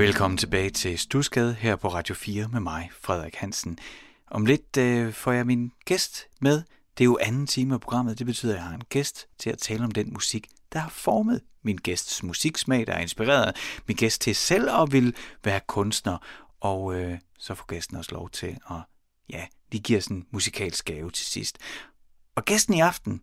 Velkommen tilbage til Stusgade her på Radio 4 med mig, Frederik Hansen. Om lidt øh, får jeg min gæst med. Det er jo anden time af programmet. Det betyder, at jeg har en gæst til at tale om den musik, der har formet min gæsts musiksmag, der har inspireret min gæst til selv at vil være kunstner. Og øh, så får gæsten også lov til at, ja, de giver sådan en musikalsk gave til sidst. Og gæsten i aften,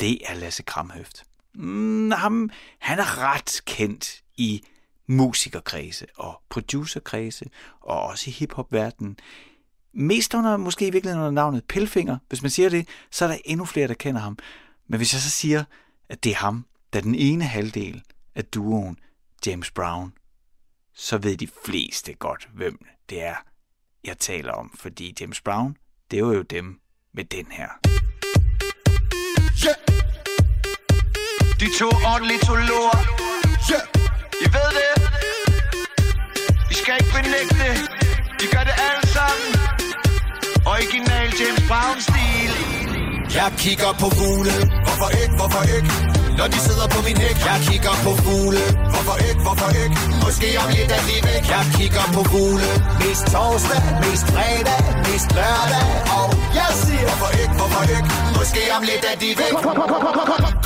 det er Lasse Kramhøft. Mm, ham, han er ret kendt i musikerkredse og producerkredse, og også i hiphopverdenen. Mest under, måske i virkeligheden under navnet Pilfinger. Hvis man siger det, så er der endnu flere, der kender ham. Men hvis jeg så siger, at det er ham, der er den ene halvdel af duoen James Brown, så ved de fleste godt, hvem det er, jeg taler om. Fordi James Brown, det var jo dem med den her. Yeah. De to ordentligt to lort. Yeah. I ved det. I skal ikke benægte det. I gør det alle sammen. Original James Brown-stil. Jeg kigger på fuglen. Hvorfor ikke, hvorfor ikke? Når de sidder på min hæk. Jeg kigger på fugle. Hvorfor ikke, hvorfor ikke? Måske om lidt er de væk. Jeg kigger på fugle. Mest torsdag, mest fredag, mest lørdag. Og jeg siger, hvorfor ikke, hvorfor ikke? Måske om lidt er de væk.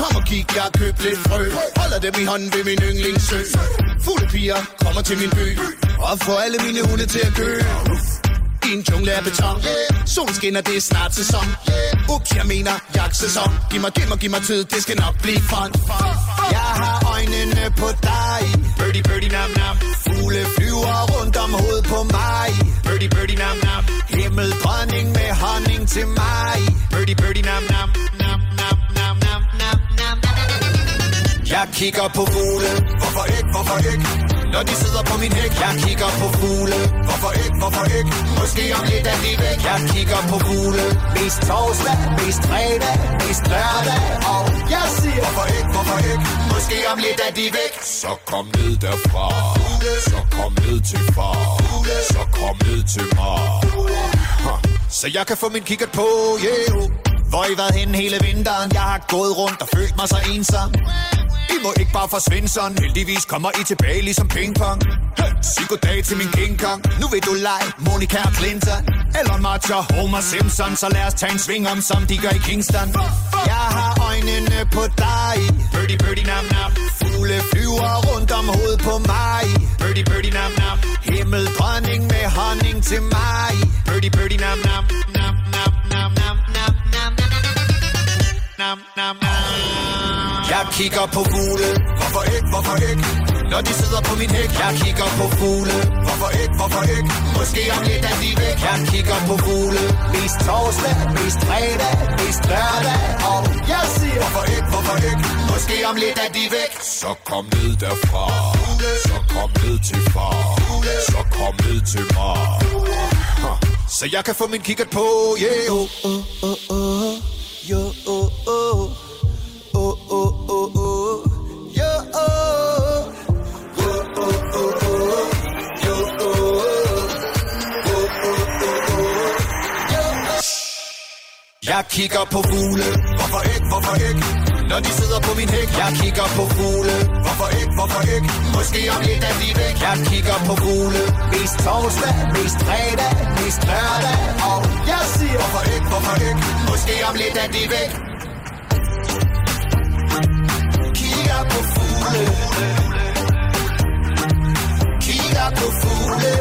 Kom og kig, jeg køb lidt frø. Holder dem i hånden ved min yndlingssø. Fulde piger kommer til min by. Og får alle mine hunde til at køre i en jungle af beton Solen skinner, det er snart sæson yeah Ups, jeg mener jagtsæson. Giv mig, giv mig, giv mig tid, det skal nok blive fun. Jeg har øjnene på dig. Birdie, birdie, nam, nam. Fugle flyver rundt om hovedet på mig. Birdie, birdie, nam, nam. Himmel, dronning med honning til mig. Birdie, birdie, nam, nam. Nam, nam, nam, nam, nam, nam. Jeg kigger på fugle. Hvorfor ikke, hvorfor ikke? Når de sidder på min hæk Jeg kigger på fugle. Hvorfor ikke, hvorfor ikke? Måske om lidt er de væk. Jeg kigger på fugle. Mest torsdag, mest fredag, mest lørdag Og jeg siger Hvorfor ikke, hvorfor ikke? Måske om lidt er de væk. Så kom ned derfra. Fugle. Så kom ned til far. Fugle. Så kom ned til mig Så jeg kan få min kikkert på, yeah. Hvor I været henne hele vinteren? Jeg har gået rundt og følt mig så ensom i må ikke bare forsvinde sådan. Heldigvis kommer I tilbage ligesom pingpong. Sig goddag til min King Kong. Nu vil du lege Monica og Clinton Eller Martha Homer Simpson Så lad os tage en sving om som de gør i Kingston. Jeg har øjnene på dig. Birdie, birdie, nam, nam. Fugle flyver rundt om hovedet på mig. Birdie, birdie, nam, nam. Himmel, dronning med honning til mig. Birdie, birdie, nam, nam Nam, nam, nam, nam, nam, nam Nam, nam, nam jeg kigger på fugle. Hvorfor ikke, hvorfor ikke? Når de sidder på min hæk. Jeg kigger på fugle. Hvorfor ikke, hvorfor ikke? Måske om lidt er de væk. Jeg kigger på fugle. Mest torsdag, mest fredag, mest lørdag. Og jeg siger Hvorfor ikke, hvorfor ikke? Måske om lidt er de væk. Så kom ned derfra. Fugle. Så kom ned til far. Fugle. Så kom ned til mig. Så jeg kan få min kikkert på. Yeah, oh, oh, oh, oh. Yo. Oh, Jeg kigger på fugle. Hvorfor ikke, hvorfor ikke? Når de sidder på min hæk Jeg kigger på fugle. Hvorfor ikke, hvorfor ikke? Måske om lidt er de væk Jeg kigger på fugle. Mest torsdag, mest fredag, mest lørdag. Og jeg siger Hvorfor ikke, hvorfor ikke? Måske om lidt er de væk. Kigger på fugle. Kigger på fugle.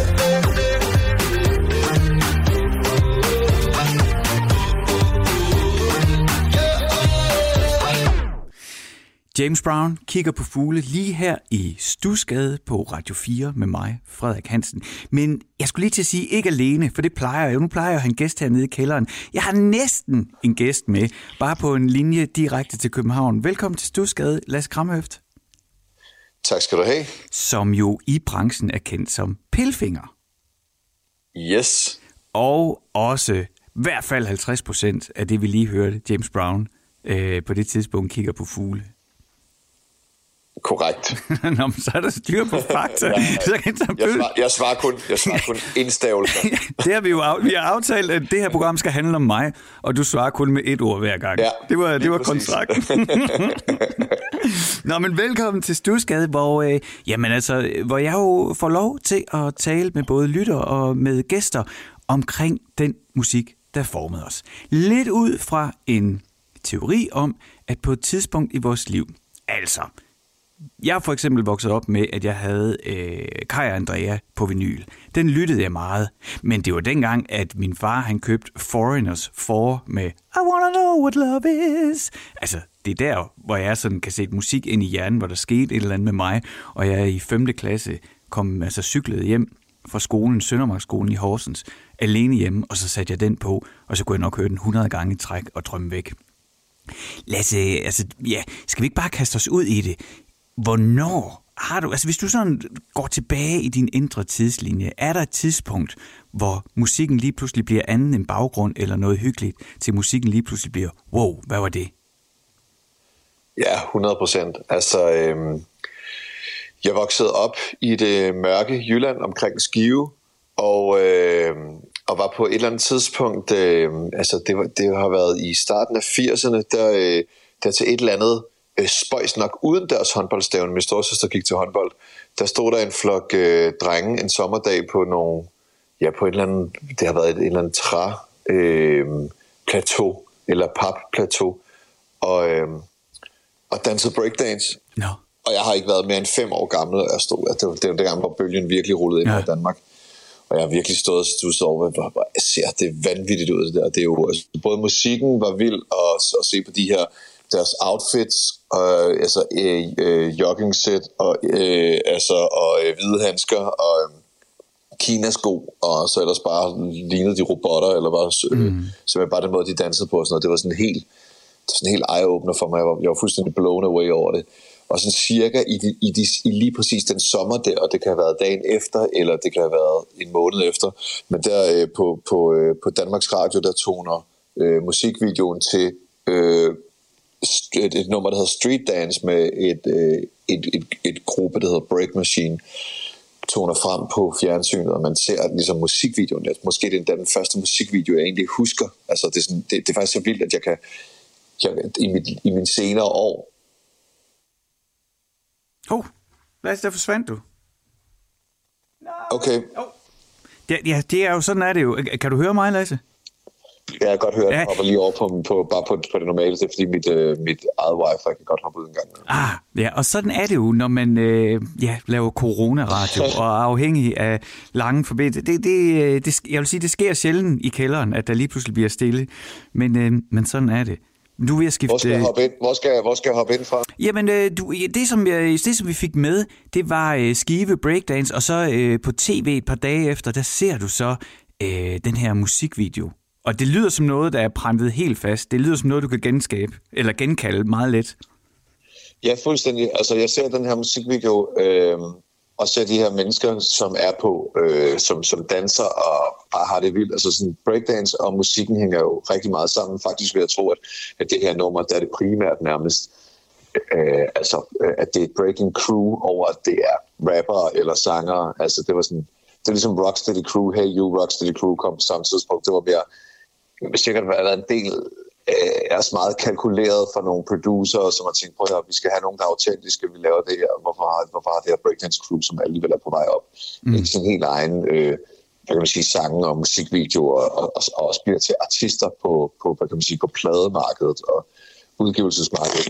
James Brown kigger på fugle lige her i Stusgade på Radio 4 med mig, Frederik Hansen. Men jeg skulle lige til at sige, ikke alene, for det plejer jeg jo. Nu plejer jeg at have en gæst hernede i kælderen. Jeg har næsten en gæst med, bare på en linje direkte til København. Velkommen til Stusgade, Lasse Kramhøft. Tak skal du have. Som jo i branchen er kendt som Pilfinger. Yes. Og også i hvert fald 50 procent af det, vi lige hørte, James Brown øh, på det tidspunkt kigger på fugle. Korrekt. Nå, men så er der styr på fakta. ja, så kan jeg, jeg, svarer, jeg svarer kun, jeg svarer kun indstavelser. det har vi jo vi har aftalt, at det her program skal handle om mig, og du svarer kun med et ord hver gang. Ja, det var, det var kontrakten. Nå, men velkommen til Stusgade, hvor, øh, jamen altså, hvor jeg jo får lov til at tale med både lytter og med gæster omkring den musik, der formede os. Lidt ud fra en teori om, at på et tidspunkt i vores liv, altså, jeg er for eksempel vokset op med, at jeg havde øh, Kai Andrea på vinyl. Den lyttede jeg meget, men det var dengang, at min far han købte Foreigners 4 med I wanna know what love is. Altså, det er der, hvor jeg sådan kan sætte musik ind i hjernen, hvor der skete et eller andet med mig, og jeg i 5. klasse kom altså cyklet hjem fra skolen, Søndermarksskolen i Horsens, alene hjemme, og så satte jeg den på, og så kunne jeg nok høre den 100 gange i træk og drømme væk. Lasse, altså, ja, skal vi ikke bare kaste os ud i det? Hvornår har du, altså hvis du sådan går tilbage i din indre tidslinje, er der et tidspunkt, hvor musikken lige pludselig bliver anden end baggrund eller noget hyggeligt, til musikken lige pludselig bliver, wow, hvad var det? Ja, 100 procent. Altså, øhm, jeg voksede op i det mørke Jylland omkring Skive, og, øh, og var på et eller andet tidspunkt, øh, altså det, var, det har været i starten af 80'erne, der, øh, der til et eller andet øh, spøjs nok uden deres håndboldstævne, min storsøster gik til håndbold, der stod der en flok øh, drenge en sommerdag på nogle, ja på et eller andet, det har været et, et eller andet træ øh, plateau, eller papplateau, og, øh, og dansede breakdance. No. Og jeg har ikke været mere end fem år gammel, og jeg stod, det var, det var dengang, hvor bølgen virkelig rullede ind ja. i Danmark. Og jeg har virkelig stået og stusset over, hvor, hvor ser det vanvittigt ud. Det, der. det er jo, altså, både musikken var vild, og at se på de her deres outfits, og, altså øh, øh, jogging set, og, øh, altså, og øh, hvide handsker, og øh, Kinasko, og så ellers bare lignede de robotter, eller bare, øh, mm. så bare den måde, de dansede på, og sådan noget. det var sådan helt, sådan helt eye-opener for mig. Jeg var, jeg var fuldstændig blown away over det. Og sådan cirka i, de, i, de, i lige præcis den sommer der, og det kan have været dagen efter, eller det kan have været en måned efter, men der øh, på, på, øh, på Danmarks Radio, der toner øh, musikvideoen til øh, et, et nummer, der hedder Street Dance med et, øh, et, et, et gruppe, der hedder Break Machine, toner frem på fjernsynet, og man ser ligesom musikvideoen. Måske det er den første musikvideo, jeg egentlig husker. Altså, det, er sådan, det, det er faktisk så vildt, at jeg kan jeg, i, mit, i mine senere år... Åh, oh, Lasse, der forsvandt du. Okay. Oh. Ja, ja, det er jo sådan er det jo. Kan du høre mig, Lasse? Jeg kan godt høre, at jeg hopper lige over på, på, bare på, på det normale, det er fordi mit, øh, mit eget wifi kan godt hoppe ud en gang. Ah, ja, og sådan er det jo, når man øh, ja, laver coronaradio og er afhængig af lange forbindelser. Det, det, øh, det, jeg vil sige, det sker sjældent i kælderen, at der lige pludselig bliver stille, men, øh, men sådan er det. Du vil skifte... Hvor skal jeg hoppe ind, hvor skal, hvor skal jeg hoppe ind fra? Jamen, øh, du, det, som jeg, det, som vi fik med, det var øh, Skive Breakdance, og så øh, på tv et par dage efter, der ser du så øh, den her musikvideo. Og det lyder som noget, der er printet helt fast. Det lyder som noget, du kan genskabe, eller genkalde meget let. Ja, fuldstændig. Altså, jeg ser den her musikvideo, øh, og ser de her mennesker, som er på, øh, som, som danser og bare har det vildt. Altså sådan breakdance og musikken hænger jo rigtig meget sammen. Faktisk vil jeg tro, at, at det her nummer, der er det primært nærmest, øh, altså øh, at det er et breaking crew over, at det er rapper eller sanger. Altså det var sådan, det er ligesom Rocksteady Crew, Hey You, Rocksteady Crew kom på samme tidspunkt. Det var mere, sikkert været en del øh, er også meget kalkuleret for nogle producer, som har tænkt på, at vi skal have nogen, der er autentiske, vi laver det her. Hvorfor har, hvorfor har det her breakdance crew, som alligevel er på vej op? Mm. Ikke sin helt egen øh, hvad kan man sige, sange og musikvideoer, og, og, og også bliver til artister på, på, hvad kan man sige, på plademarkedet og udgivelsesmarkedet.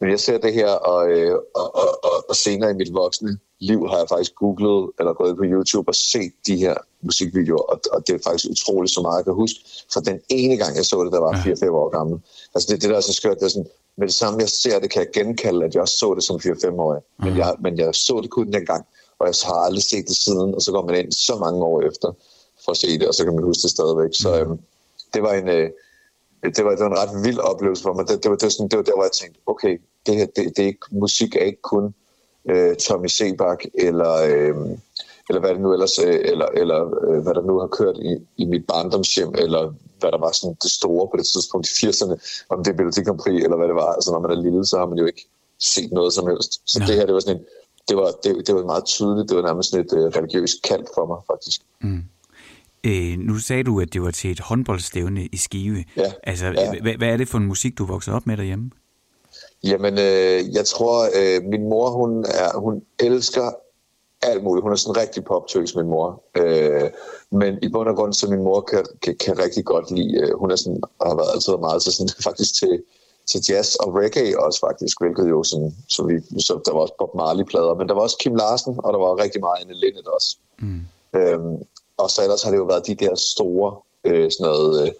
Men jeg ser det her, og, øh, og, og, og, og senere i mit voksne liv har jeg faktisk googlet eller gået på YouTube og set de her musikvideoer, og, og det er faktisk utroligt så meget, jeg kan huske. For den ene gang, jeg så det, der var 4-5 år gammel. Altså det, det der er så skørt, det er sådan, med det samme jeg ser det, kan jeg genkalde, at jeg også så det som 4-5-årig. Men jeg, men jeg så det kun den gang, og jeg har aldrig set det siden, og så går man ind så mange år efter for at se det, og så kan man huske det stadigvæk. Så øhm, det var en... Øh, det var, det var en ret vild oplevelse for mig. Det, det, var, det, var sådan, det var der, hvor jeg tænkte, okay, det her, det, det er ikke, musik er ikke kun øh, Tommy Sebak, eller, øh, eller hvad det nu ellers, øh, eller, eller øh, hvad der nu har kørt i, i mit barndomshjem, eller hvad der var sådan det store på det tidspunkt i 80'erne, om det er Melodi Grand Prix, eller hvad det var. Altså når man er lille, så har man jo ikke set noget som helst. Så ja. det her, det var sådan en, det var, det, det var meget tydeligt, det var nærmest sådan et øh, religiøst kald for mig, faktisk. Mm. Øh, nu sagde du, at det var til et håndboldstævne i Skive. Ja. Altså, ja. Hvad, hvad er det for en musik, du voksede op med derhjemme? Jamen, øh, jeg tror, øh, min mor, hun, er, hun elsker alt muligt. Hun er sådan en rigtig poptøs, min mor. Øh, men i bund og grund, så min mor kan, kan, kan rigtig godt lide, øh, hun er sådan, har været altid meget til sådan, faktisk til, til jazz og reggae også faktisk, hvilket jo sådan, så, vi, så der var også Bob Marley-plader, men der var også Kim Larsen, og der var rigtig meget Anne Linnet også. Mm. Øhm, og så ellers har det jo været de der store, øh, sådan noget, øh,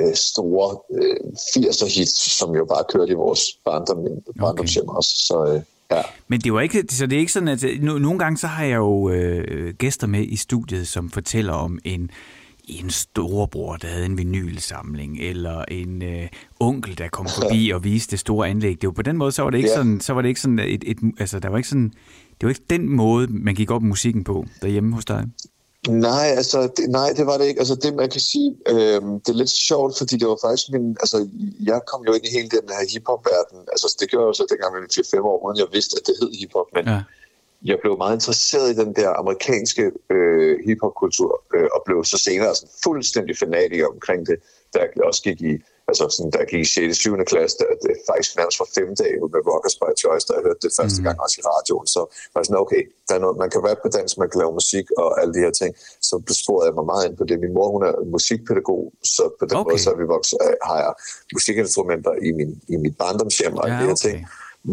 øh store øh, 80'er hits, som jo bare kørte i vores barndom, barndomshjem okay. også. Så, øh, Ja. Men det var ikke, så det er ikke sådan, at no, nogle gange så har jeg jo øh, gæster med i studiet, som fortæller om en, en storebror, der havde en vinylsamling, eller en øh, onkel, der kom forbi og viste det store anlæg. Det var på den måde, så var det ikke ja. sådan, så var det ikke sådan et, et, altså der var ikke sådan, det var ikke den måde, man gik op musikken på derhjemme hos dig. Nej, altså, det, nej, det var det ikke. Altså, det man kan sige, øh, det er lidt sjovt, fordi det var faktisk min, altså, jeg kom jo ind i hele den her hiphop-verden. Altså, det gjorde jeg jo så dengang, jeg var 5 år, uden jeg vidste, at det hed hiphop, men ja. jeg blev meget interesseret i den der amerikanske øh, hiphop-kultur, øh, og blev så senere sådan fuldstændig fanatiker omkring det, da jeg også gik i altså sådan, der gik i 6. 7. klasse, der, det faktisk nærmest var fem dage med Rockers by Choice, der jeg hørte det første mm. gang også i radioen. Så var sådan, okay, der er noget, man kan rappe på dansk, man kan lave musik og alle de her ting. Så besporede jeg mig meget ind på det. Min mor, hun er musikpædagog, så på den okay. måde, så er vi vokset, har jeg musikinstrumenter i, min, i mit barndomshjem og ja, de her okay. ting.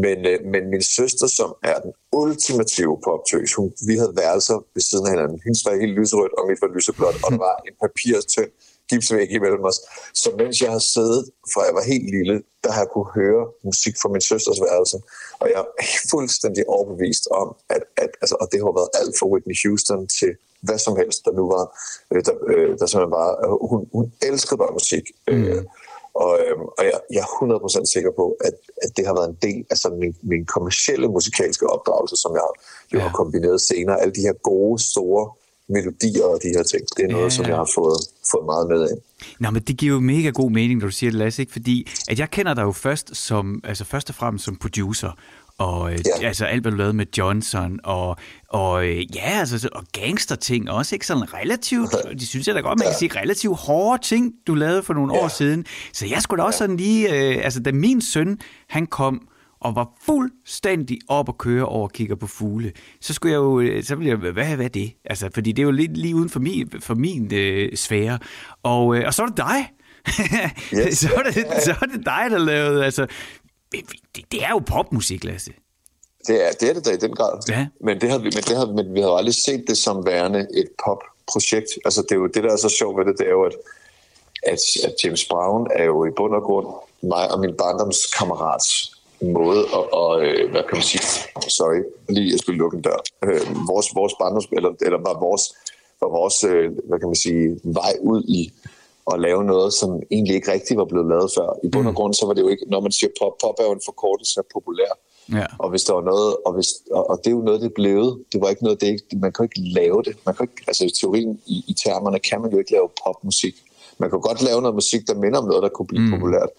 Men, øh, men min søster, som er den ultimative poptøs, hun, vi havde værelser ved siden af hinanden. Hendes var helt lyserødt, og mit var lyseblåt, og der var en papirstønd gipsvæg imellem os. Så mens jeg har siddet, fra jeg var helt lille, der har jeg kunne høre musik fra min søsters værelse. Og jeg er fuldstændig overbevist om, at, at altså, og det har været alt fra Whitney Houston til hvad som helst, der nu var, øh, der, øh, der simpelthen bare, øh, hun, hun elskede bare musik. Mm. Og, øh, og jeg, jeg er 100% sikker på, at, at det har været en del af sådan min, min kommercielle musikalske opdragelse, som jeg jo ja. har kombineret senere. Alle de her gode, store melodier og de her ting. Det er noget, ja. som jeg har fået, fået meget med af. Nå, men det giver jo mega god mening, når du siger det, Lasse, ikke? fordi at jeg kender dig jo først som, altså først og fremmest som producer, og øh, ja. altså alt, hvad du lavede med Johnson, og, og øh, ja, altså, og gangsterting også, ikke sådan relativt, de synes jeg da godt, man ja. kan sige, relativt hårde ting, du lavede for nogle ja. år siden. Så jeg skulle da også ja. sådan lige, øh, altså da min søn, han kom, og var fuldstændig op at køre over og kigger på fugle, så skulle jeg jo, øh, så ville jeg, hvad, hvad er det? Altså, fordi det er jo lidt lige uden for min, for min øh, sfære. Og, øh, og så er det dig. Yes. så, er det, så er det dig, der lavede, altså, det, det er jo popmusik, Lasse. Det er det, er det da i den grad. Ja. Men, det havde vi, men, det havde, men vi havde aldrig set det som værende et popprojekt. Altså, det er jo det, der er så sjovt ved det, det er jo, at, at, at James Brown er jo i bund og grund mig og min barndomskammerats måde at, og, øh, hvad kan man sige, sorry, lige jeg skulle lukke en dør. Øh, vores, vores barndoms, eller, eller var vores, var vores øh, hvad kan man sige, vej ud i at lave noget, som egentlig ikke rigtig var blevet lavet før. I bund og mm. grund, så var det jo ikke, når man siger pop, pop er jo en forkortelse af populær. Ja. Og hvis der var noget, og, hvis, og, og det er jo noget, det er blevet. Det var ikke noget, det ikke, man kan ikke lave det. Man kan ikke, altså i teorien, i, i termerne, kan man jo ikke lave popmusik. Man kan godt lave noget musik, der minder om noget, der kunne blive mm. populært.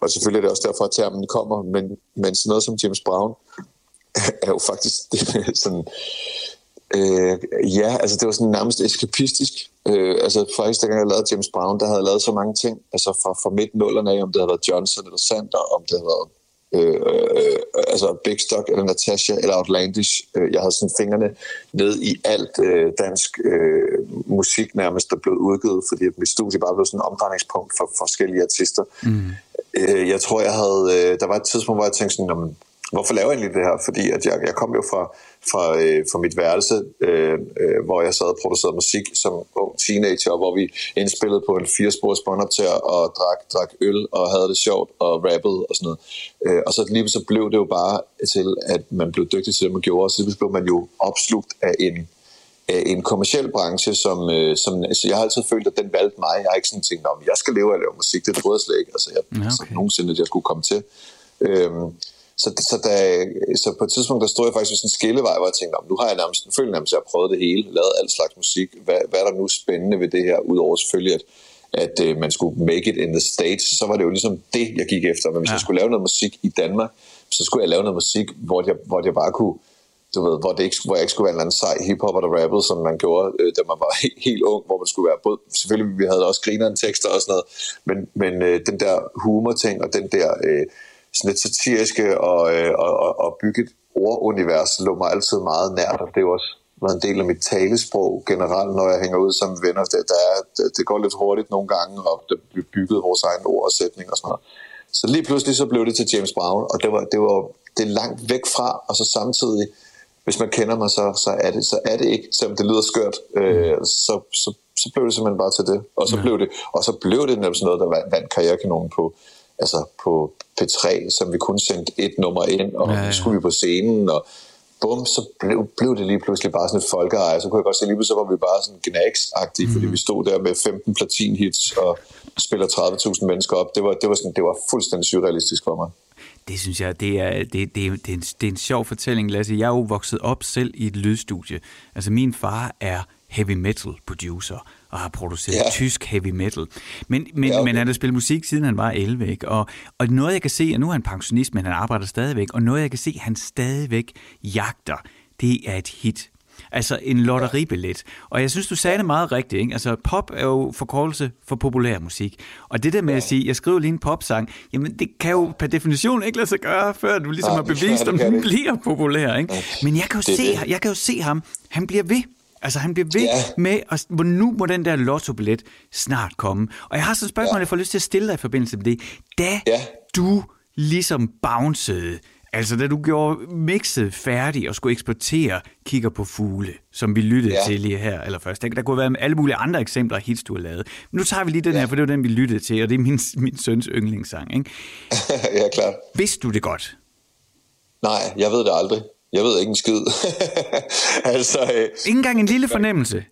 Og selvfølgelig er det også derfor, at termen kommer, men, men sådan noget som James Brown er jo faktisk sådan... Øh, ja, altså det var sådan nærmest eskapistisk. Øh, altså faktisk, dengang jeg lavede James Brown, der havde jeg lavet så mange ting, altså fra, fra midt nullerne af, om det havde været Johnson eller Sander, om det havde været øh, øh, altså Big Stock eller Natasha eller Outlandish. Øh, jeg havde sådan fingrene ned i alt øh, dansk øh, musik nærmest, der blev udgivet, fordi mit studie bare blev sådan en omdrejningspunkt for forskellige artister. Mm. Øh, jeg tror, jeg havde... Øh, der var et tidspunkt, hvor jeg tænkte sådan, hvorfor laver jeg egentlig det her? Fordi at jeg, jeg kom jo fra, fra, øh, fra mit værelse, øh, øh, hvor jeg sad og producerede musik som ung teenager, hvor vi indspillede på en firespors båndoptager og drak, drak øl og havde det sjovt og rappede og sådan noget. Øh, og så lige så blev det jo bare til, at man blev dygtig til det, man gjorde, og så blev man jo opslugt af en en kommersiel branche, som, øh, som altså jeg har altid følt, at den valgte mig. Jeg har ikke sådan tænkt, om jeg skal leve af at lave musik, det troede jeg slet ikke. Altså, jeg, ja, okay. altså, nogensinde, at jeg skulle komme til. Øhm, så, så, da, så på et tidspunkt, der stod jeg faktisk ved sådan en skillevej, hvor jeg tænkte, nu har jeg nærmest, nu føler nærmest, at jeg har prøvet det hele, lavet alt slags musik. Hvad, hvad er der nu spændende ved det her, udover selvfølgelig, at, at uh, man skulle make it in the States, så var det jo ligesom det, jeg gik efter. Men hvis ja. jeg skulle lave noget musik i Danmark, så skulle jeg lave noget musik, hvor jeg, hvor jeg bare kunne du ved, hvor, det ikke, hvor jeg ikke skulle være en eller anden sej hiphopper, der rappede, som man gjorde, øh, da man var helt, helt ung, hvor man skulle være både, selvfølgelig, vi havde også grineren tekster og sådan noget, men, men øh, den der humor-ting, og den der øh, sådan lidt satiriske og, øh, og, og, og bygget ordunivers lå mig altid meget nært, og det er også været en del af mit talesprog generelt, når jeg hænger ud som venner. Det, der er, det, det går lidt hurtigt nogle gange, og det bliver bygget vores egen ord og sætning og sådan noget. Så lige pludselig så blev det til James Brown, og det var, det var det er langt væk fra, og så samtidig, hvis man kender mig, så, så, er, det, så er det ikke, selvom det lyder skørt, øh, så, så, så blev det simpelthen bare til det. Og så, ja. blev, det, og så blev det nemlig sådan noget, der vandt karrierekanonen på, altså på P3, som vi kun sendte et nummer ind, og ja, ja. skulle vi på scenen, og bum, så blev, blev det lige pludselig bare sådan et folkeeje. Så kunne jeg godt se, lige pludselig så var vi bare sådan gnags-agtige, mm. fordi vi stod der med 15 platin-hits og spiller 30.000 mennesker op. Det var, det, var sådan, det var fuldstændig surrealistisk for mig. Det synes jeg, det er, det, det, det, er en, det er en sjov fortælling, Lasse. Jeg er jo vokset op selv i et lydstudie. Altså min far er heavy metal producer, og har produceret ja. tysk heavy metal. Men, men, ja, okay. men han har spillet musik, siden han var 11, ikke? Og, og noget jeg kan se, og nu er han pensionist, men han arbejder stadigvæk, og noget jeg kan se, han stadigvæk jagter, det er et hit. Altså en lotteribillet. Og jeg synes, du sagde det meget rigtigt. Ikke? Altså pop er jo forkortelse for populær musik. Og det der med at sige, jeg skriver lige en popsang, jamen det kan jo per definition ikke lade sig gøre, før du ligesom har bevist, om den bliver populær. Ikke? Men jeg kan, jo se, jeg kan jo se ham, han bliver ved. Altså han bliver ved ja. med, at nu må den der lottobillet snart komme. Og jeg har sådan et spørgsmål, ja. jeg får lyst til at stille dig i forbindelse med det. Da ja. du ligesom bouncede, altså da du gjorde mixet færdig og skulle eksportere Kigger på fugle, som vi lyttede ja. til lige her eller først. Der, der kunne være alle mulige andre eksempler af hits, du har lavet. Men nu tager vi lige den ja. her, for det var den, vi lyttede til, og det er min, min søns yndlingssang. Ikke? ja, klart. Vidste du det godt? Nej, jeg ved det aldrig. Jeg ved ikke en skid. altså, øh, ikke engang en lille fornemmelse?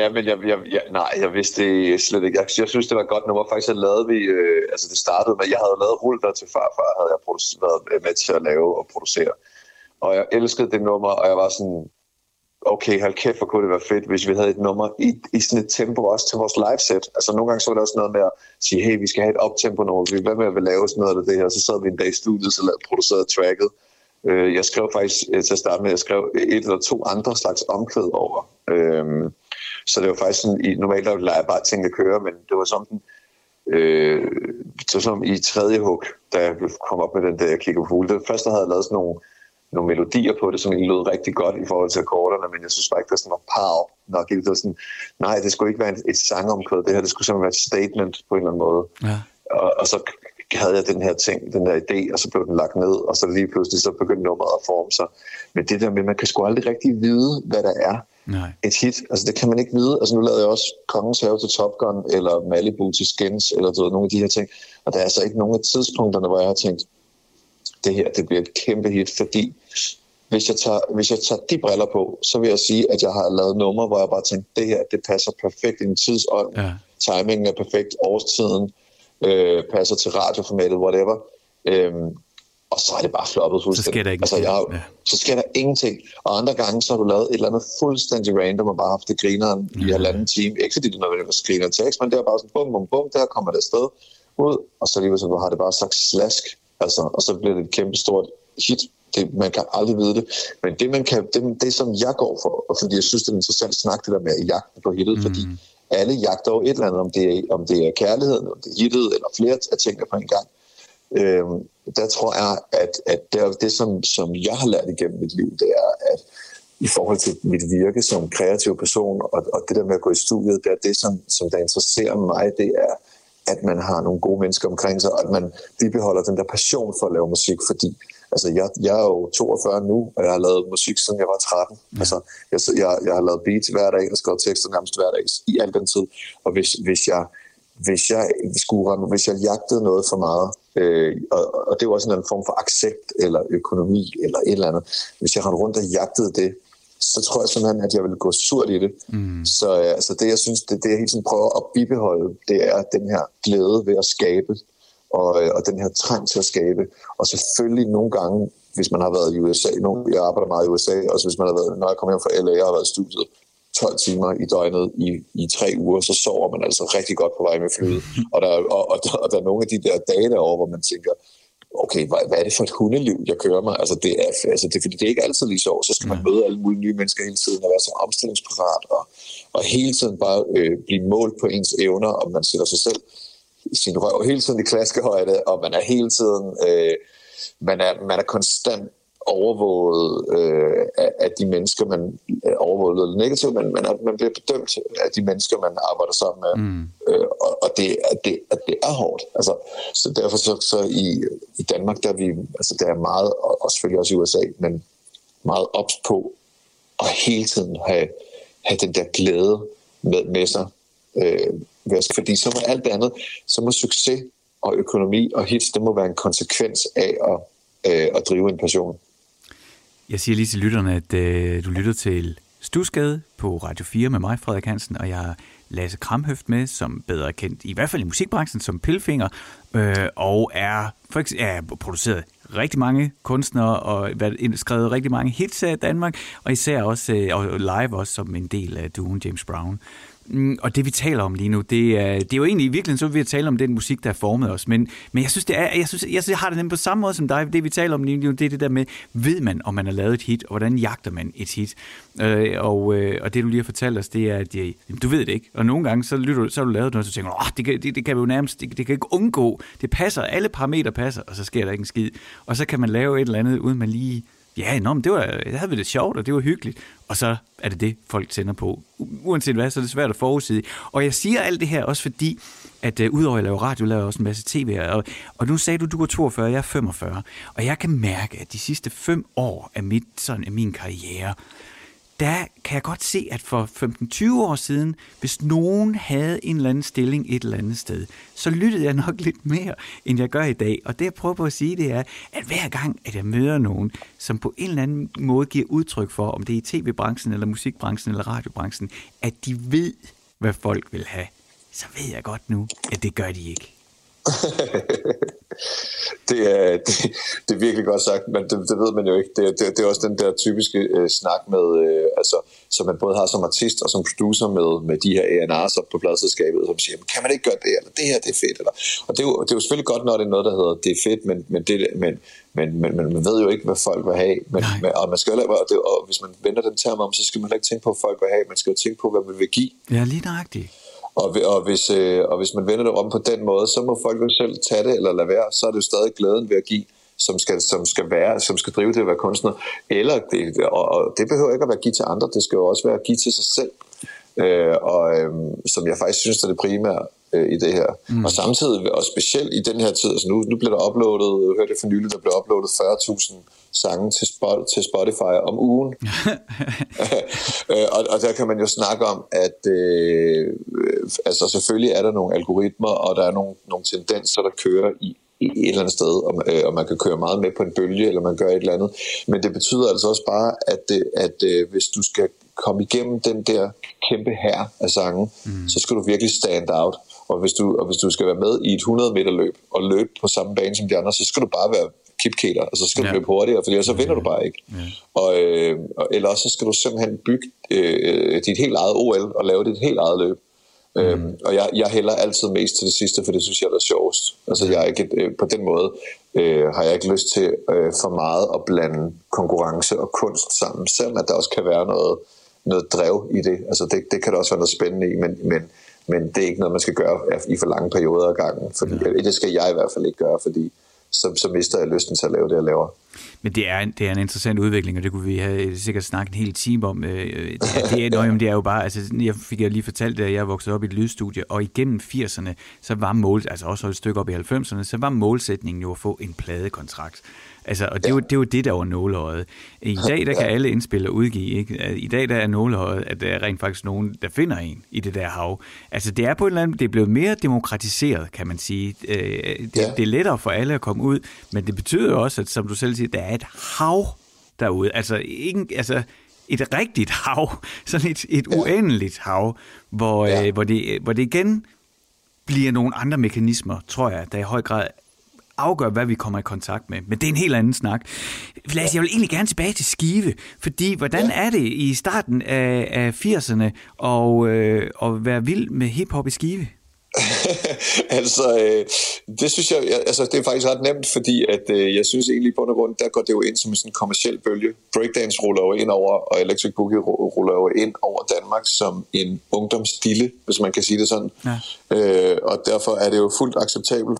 Ja, men jeg, jeg, jeg, nej, jeg vidste det slet ikke. Jeg, jeg synes, det var godt nummer. Faktisk, jeg lavede vi, øh, altså det startede med, jeg havde lavet Hulter til farfar, havde jeg været med til at lave og producere. Og jeg elskede det nummer, og jeg var sådan, okay, hold kæft, hvor kunne det være fedt, hvis vi havde et nummer i, i sådan et tempo også til vores live-set. Altså nogle gange så var det også noget med at sige, hey, vi skal have et optempo nummer, vi hvad med at lave sådan noget af det her, så sad vi en dag i studiet, så lavede, producerede tracket, Øh, jeg skrev faktisk øh, til at starte med, jeg skrev et eller to andre slags omkvæd over. Øh, så det var faktisk sådan, i, normalt der lader jeg bare ting at køre, men det var sådan, øh, det var som i tredje hug, da jeg kom op med den der, jeg kigger på fugle. Det første havde jeg lavet sådan nogle, nogle melodier på det, som lød rigtig godt i forhold til akkorderne, men jeg synes bare ikke, det var sådan var pow nok. Det var sådan, nej, det skulle ikke være et, et sangomkvæd, det her, det skulle simpelthen være et statement på en eller anden måde. Ja. Og, og så havde jeg den her ting, den her idé, og så blev den lagt ned, og så lige pludselig så begyndte nummeret at forme sig. Men det der med, man kan sgu aldrig rigtig vide, hvad der er Nej. et hit. Altså det kan man ikke vide. Altså nu lavede jeg også Kongens Have til Top Gun, eller Malibu til Skins, eller du ved, nogle af de her ting. Og der er altså ikke nogen af tidspunkterne, hvor jeg har tænkt, det her det bliver et kæmpe hit, fordi hvis jeg, tager, hvis jeg tager de briller på, så vil jeg sige, at jeg har lavet numre, hvor jeg bare tænkte, det her, det passer perfekt i en tidsånd. Ja. Timingen er perfekt, årstiden, øh, passer til radioformatet, whatever. Øhm, og så er det bare floppet fuldstændig. Så sker der altså, jeg, ja. Så sker der ingenting. Og andre gange, så har du lavet et eller andet fuldstændig random, og bare haft det grineren ja. i halvanden time. Ikke fordi det er noget, der griner tekst, men det er bare sådan, bum, bum, bum, der kommer det afsted ud, og så lige så har det bare sagt slask, altså, og så bliver det et kæmpe stort hit. Det, man kan aldrig vide det. Men det, man kan, det, det som jeg går for, og fordi jeg synes, det er interessant at snakke det der med jagten på hittet, mm. fordi alle jagter jo et eller andet, om det er, om det er kærligheden, om det er hittet, eller flere af tingene på en gang. Øhm, der tror jeg, at, at det, det som, som jeg har lært igennem mit liv, det er, at i forhold til mit virke som kreativ person, og, og det der med at gå i studiet, det er det, som, som der interesserer mig, det er, at man har nogle gode mennesker omkring sig, og at man bibeholder den der passion for at lave musik, fordi Altså, jeg, jeg er jo 42 nu, og jeg har lavet musik, siden jeg var 13. Ja. Altså, jeg, jeg, jeg har lavet beats hver dag og skrevet tekster nærmest hver dag i al den tid. Og hvis, hvis jeg hvis jeg skulle hvis jeg jagtede noget for meget, øh, og, og det var sådan en form for accept eller økonomi eller et eller andet, hvis jeg rendte rundt og jagtede det, så tror jeg simpelthen, at jeg ville gå surt i det. Mm. Så altså, det, jeg synes, det, det jeg hele tiden prøver at bibeholde, det er den her glæde ved at skabe og, øh, og den her trang til at skabe. Og selvfølgelig nogle gange, hvis man har været i USA, nogle, jeg arbejder meget i USA, og hvis man har været, når jeg kommer hjem fra LA og har været i studiet 12 timer i døgnet i, i tre uger, så sover man altså rigtig godt på vej med flyet. Og der, og, og, der, og der er nogle af de der dage derovre, hvor man tænker, okay, hvad, hvad er det for et hundeliv, jeg kører mig? Altså, det er, altså, det, fordi det er ikke altid lige så. Så skal man møde alle mulige nye mennesker hele tiden og være så omstillingsparat og, og hele tiden bare øh, blive målt på ens evner, og man sætter sig selv sin røv hele tiden i klaskehøjde, og man er hele tiden, øh, man, er, man er konstant overvåget øh, af, af de mennesker, man er overvåget lidt negativt, men man, er, man bliver bedømt af de mennesker, man arbejder sammen med. Mm. Øh, og og det, det, det er hårdt. Altså, så derfor så, så i, i Danmark, der er vi, altså der er meget, og selvfølgelig også i USA, men meget ops på at hele tiden have, have den der glæde med, med sig. Øh, fordi så må alt det andet, så må succes og økonomi og hits, det må være en konsekvens af at, øh, at drive en passion. Jeg siger lige til lytterne, at øh, du lytter til Stusgade på Radio 4 med mig, Frederik Hansen, og jeg har Lasse Kramhøft med, som bedre kendt i hvert fald i musikbranchen som Pilfinger, øh, og er, for eksempel, er produceret rigtig mange kunstnere og skrevet rigtig mange hits af Danmark, og især også øh, og live også som en del af duen James Brown. Mm, og det vi taler om lige nu, det er, det er jo egentlig i virkeligheden så vi at tale om den musik, der har formet os. Men, men jeg synes, det er, jeg, synes, jeg, synes, jeg har det nemt på samme måde som dig. Det vi taler om lige nu, det er det der med, ved man, om man har lavet et hit, og hvordan jagter man et hit? Øh, og, øh, og det du lige har fortalt os, det er, at øh, jeg, du ved det ikke. Og nogle gange, så, lytter, så har du lavet noget, og så tænker du, det, kan, det, det kan jo nærmest, det, det kan ikke undgå. Det passer, alle parametre passer, og så sker der ikke en skid. Og så kan man lave et eller andet, uden man lige ja, nå, men det, var, der havde vi det sjovt, og det var hyggeligt. Og så er det det, folk tænder på. Uanset hvad, så er det svært at forudsige. Og jeg siger alt det her også fordi, at uh, udover at jeg laver radio, laver jeg også en masse tv. Og, og nu sagde du, du er 42, jeg er 45. Og jeg kan mærke, at de sidste fem år af, mit, sådan, af min karriere, der kan jeg godt se, at for 15-20 år siden, hvis nogen havde en eller anden stilling et eller andet sted, så lyttede jeg nok lidt mere, end jeg gør i dag. Og det jeg prøver på at sige, det er, at hver gang, at jeg møder nogen, som på en eller anden måde giver udtryk for, om det er i tv-branchen, eller musikbranchen, eller radiobranchen, at de ved, hvad folk vil have, så ved jeg godt nu, at det gør de ikke. det, er, det, det er virkelig godt sagt, men det, det ved man jo ikke. Det, det, det er også den der typiske øh, snak med, øh, altså, som man både har som artist og som producer med, med de her A&R's op på pladselskabet, som siger, kan man ikke gøre det, eller det her, det er fedt. Eller, og det er, jo, det er jo selvfølgelig godt, når det er noget, der hedder, det er fedt, men, men, det, men, men, men, men man ved jo ikke, hvad folk vil have. Men, men, og, man skal og, det, og hvis man vender den term om, så skal man ikke tænke på, hvad folk vil have. Man skal jo tænke på, hvad man vil give. Ja, lige nøjagtigt. Og, og, hvis, øh, og hvis man vender det om på den måde, så må folk jo selv tage det eller lade være. Så er det jo stadig glæden ved at give, som skal, som skal være, som skal drive det at være kunstner. Eller det, og, og det behøver ikke at være give til andre, det skal jo også være at give til sig selv. Øh, og øh, som jeg faktisk synes er det primære øh, i det her. Mm. Og samtidig, og specielt i den her tid, altså nu, nu bliver der uploadet, jeg hørte for nylig, der blev uploadet 40.000 sange til, spot, til Spotify om ugen. Øh, og, og der kan man jo snakke om, at øh, altså selvfølgelig er der nogle algoritmer, og der er nogle, nogle tendenser, der kører i, et eller andet sted, og, øh, og man kan køre meget med på en bølge, eller man gør et eller andet. Men det betyder altså også bare, at, at, at øh, hvis du skal komme igennem den der kæmpe her af sange, mm. så skal du virkelig stand out. Og hvis, du, og hvis du skal være med i et 100 meter løb og løbe på samme bane som de andre, så skal du bare være kipkæler, og så skal ja. du løbe hurtigere, for så vinder ja. du bare ikke. Ja. Og, øh, eller også så skal du simpelthen bygge øh, dit helt eget OL og lave dit helt eget løb. Mm. Øhm, og jeg, jeg hælder altid mest til det sidste, for det synes jeg er sjovest. Altså jeg er ikke, øh, på den måde øh, har jeg ikke lyst til øh, for meget at blande konkurrence og kunst sammen, selvom at der også kan være noget, noget drev i det. Altså det, det kan der også være noget spændende i, men, men, men det er ikke noget, man skal gøre i for lange perioder af gangen. Fordi, ja. Det skal jeg i hvert fald ikke gøre, fordi så, så mister jeg lysten til at lave det, jeg laver. Men det er, det er en interessant udvikling, og det kunne vi have sikkert snakket en hel time om. Øh, øh, det er, det er, nøj, det er jo bare, altså, jeg fik jeg lige fortalt, at jeg voksede op i et lydstudie, og igennem 80'erne, så var mål, altså også et stykke op i 90'erne, så var målsætningen jo at få en pladekontrakt. Altså, og det er, jo, det er jo det, der var nålehøjet. I dag, der kan alle indspille og udgive. Ikke? I dag, der er nålehøjet, at der er rent faktisk nogen, der finder en i det der hav. Altså, det er på en eller anden, det er blevet mere demokratiseret, kan man sige. Øh, det, ja. det er lettere for alle at komme ud, men det betyder også, at som du selv siger, der er et hav derude. Altså, ikke, altså et rigtigt hav, sådan et, et ja. uendeligt hav, hvor, ja. øh, hvor, det, hvor det igen bliver nogle andre mekanismer, tror jeg, der i høj grad afgør, hvad vi kommer i kontakt med. Men det er en helt anden snak. Lasse, jeg vil egentlig gerne tilbage til Skive, fordi hvordan er det i starten af, af 80'erne og, øh, at være vild med hiphop i Skive? altså, øh, det synes jeg, altså, det er faktisk ret nemt, fordi at, øh, jeg synes egentlig på grund, der går det jo ind som en sådan kommersiel bølge. Breakdance ruller jo ind over, og Electric Boogie ruller jo ind over Danmark som en ungdomsdille, hvis man kan sige det sådan. Ja. Øh, og derfor er det jo fuldt acceptabelt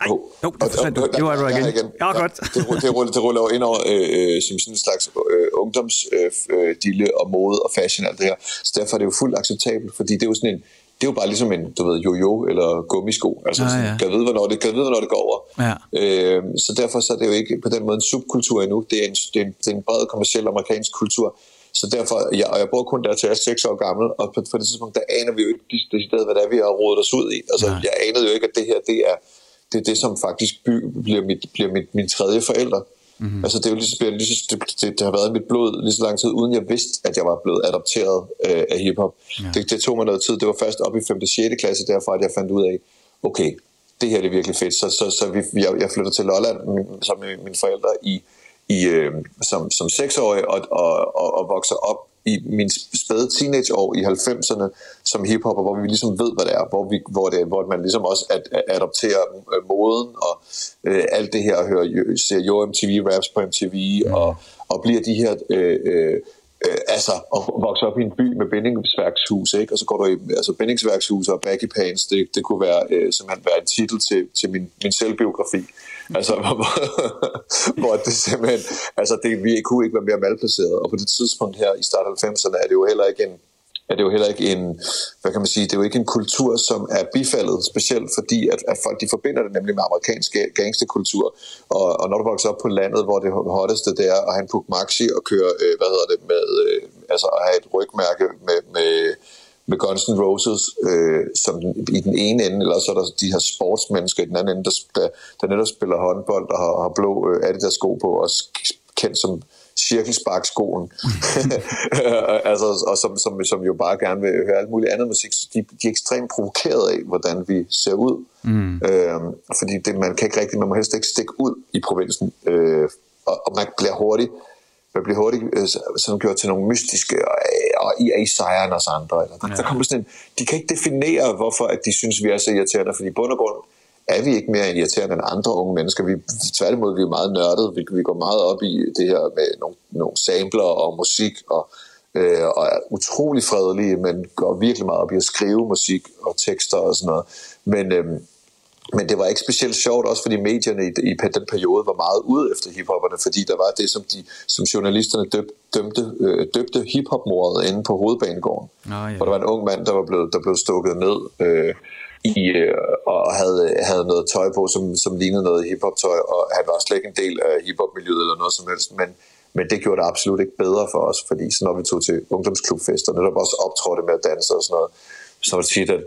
ej, oh. jo, det forsvandt du. Jo, er du igen. igen. Ja, godt. det, det, ruller, det ruller jo ind over øh, øh, som sådan en slags øh, ungdomsdille øh, og mode og fashion og alt det her. Så derfor er det jo fuldt acceptabelt, fordi det er jo sådan en, det er jo bare ligesom en, du ved, jojo eller gummisko. Altså, ah, ja. kan, vide, hvornår det, kan vide, hvornår det går over. Ja. Øh, så derfor så er det jo ikke på den måde en subkultur endnu. Det er en, det er en, det er en bred kommersiel amerikansk kultur. Så derfor, ja, og jeg bor kun der til jeg er 6 år gammel, og på, på det tidspunkt, der aner vi jo ikke det sted, hvad det er, vi har rådet os ud i. Altså, Nej. jeg anede jo ikke, at det her, det er det er det, som faktisk by, bliver, mit, bliver mit, min tredje forælder. Mm-hmm. Altså det, er jo lige, så, lige så, det, det, det, har været mit blod lige så lang tid, uden jeg vidste, at jeg var blevet adopteret øh, af hiphop. Ja. Det, det tog mig noget tid. Det var først op i 5. og 6. klasse, derfra at jeg fandt ud af, okay, det her det er virkelig fedt. Så, så, så vi, jeg, jeg flyttede til Lolland sammen med mine forældre i, i, øh, som, som seksårig og, og, og, og vokser op i min spæde teenageår i 90'erne som hiphopper, hvor vi ligesom ved, hvad det er, hvor, vi, hvor, det, hvor man ligesom også ad, adopterer øh, moden og øh, alt det her, og hører, ser jo MTV raps på MTV, mm. og, og bliver de her... Øh, øh, øh, altså at vokse op i en by med bindingsværkshus, ikke? og så går du i altså bindingsværkshus og baggy pants, det, det kunne være øh, simpelthen være en titel til, til min, min selvbiografi. Altså, hvor, hvor det simpelthen, altså det, vi kunne ikke være mere malplaceret, og på det tidspunkt her i start 90'erne er det jo heller ikke en, er det jo heller ikke en, hvad kan man sige, det er jo ikke en kultur, som er bifaldet, specielt fordi, at, at folk de forbinder det nemlig med amerikansk gangsterkultur. Og, og når du vokser op på landet, hvor det hotteste det er at have en Puk Maxi og køre, øh, hvad hedder det, med, øh, altså at have et rygmærke med, med, med Guns N' Roses øh, som i den ene ende, eller så er der de her sportsmennesker i den anden ende, der, der, der netop spiller håndbold og har, har blå øh, Adidas sko på, og kendt som cirkelsparkskoen, altså, og som, som, som jo bare gerne vil høre alt muligt andet musik, så de, de er ekstremt provokeret af, hvordan vi ser ud. Mm. Øhm, fordi det, man kan ikke rigtig, man må helst ikke stikke ud i provinsen, øh, og, og man bliver hurtigt, man bliver hurtigt øh, sådan gjort til nogle mystiske, og, og I er i sejren os andre. Eller, der, ja. der kommer sådan en, de kan ikke definere, hvorfor at de synes, vi er så irriterende, fordi i bund og grund er vi ikke mere irriterende end andre unge mennesker. Vi, tværtimod, vi er meget nørdede. Vi, vi går meget op i det her med nogle, nogle sampler og musik, og, øh, og er utrolig fredelige, men går virkelig meget op i at skrive musik og tekster og sådan noget. Men, øh, men det var ikke specielt sjovt, også fordi medierne i, i den periode var meget ude efter hiphopperne, fordi der var det, som, de, som journalisterne døb, dømte, øh, døbte hiphopmordet inde på hovedbanegården. Oh, ja. Hvor der var en ung mand, der var blevet, der blev stukket ned øh, i, øh, og havde, havde noget tøj på, som, som lignede noget hiphop-tøj, og han var slet ikke en del af hiphop-miljøet eller noget som helst, men, men det gjorde det absolut ikke bedre for os, fordi så når vi tog til ungdomsklubfester, netop også optrådte med at danse og sådan noget, så var det tit, at,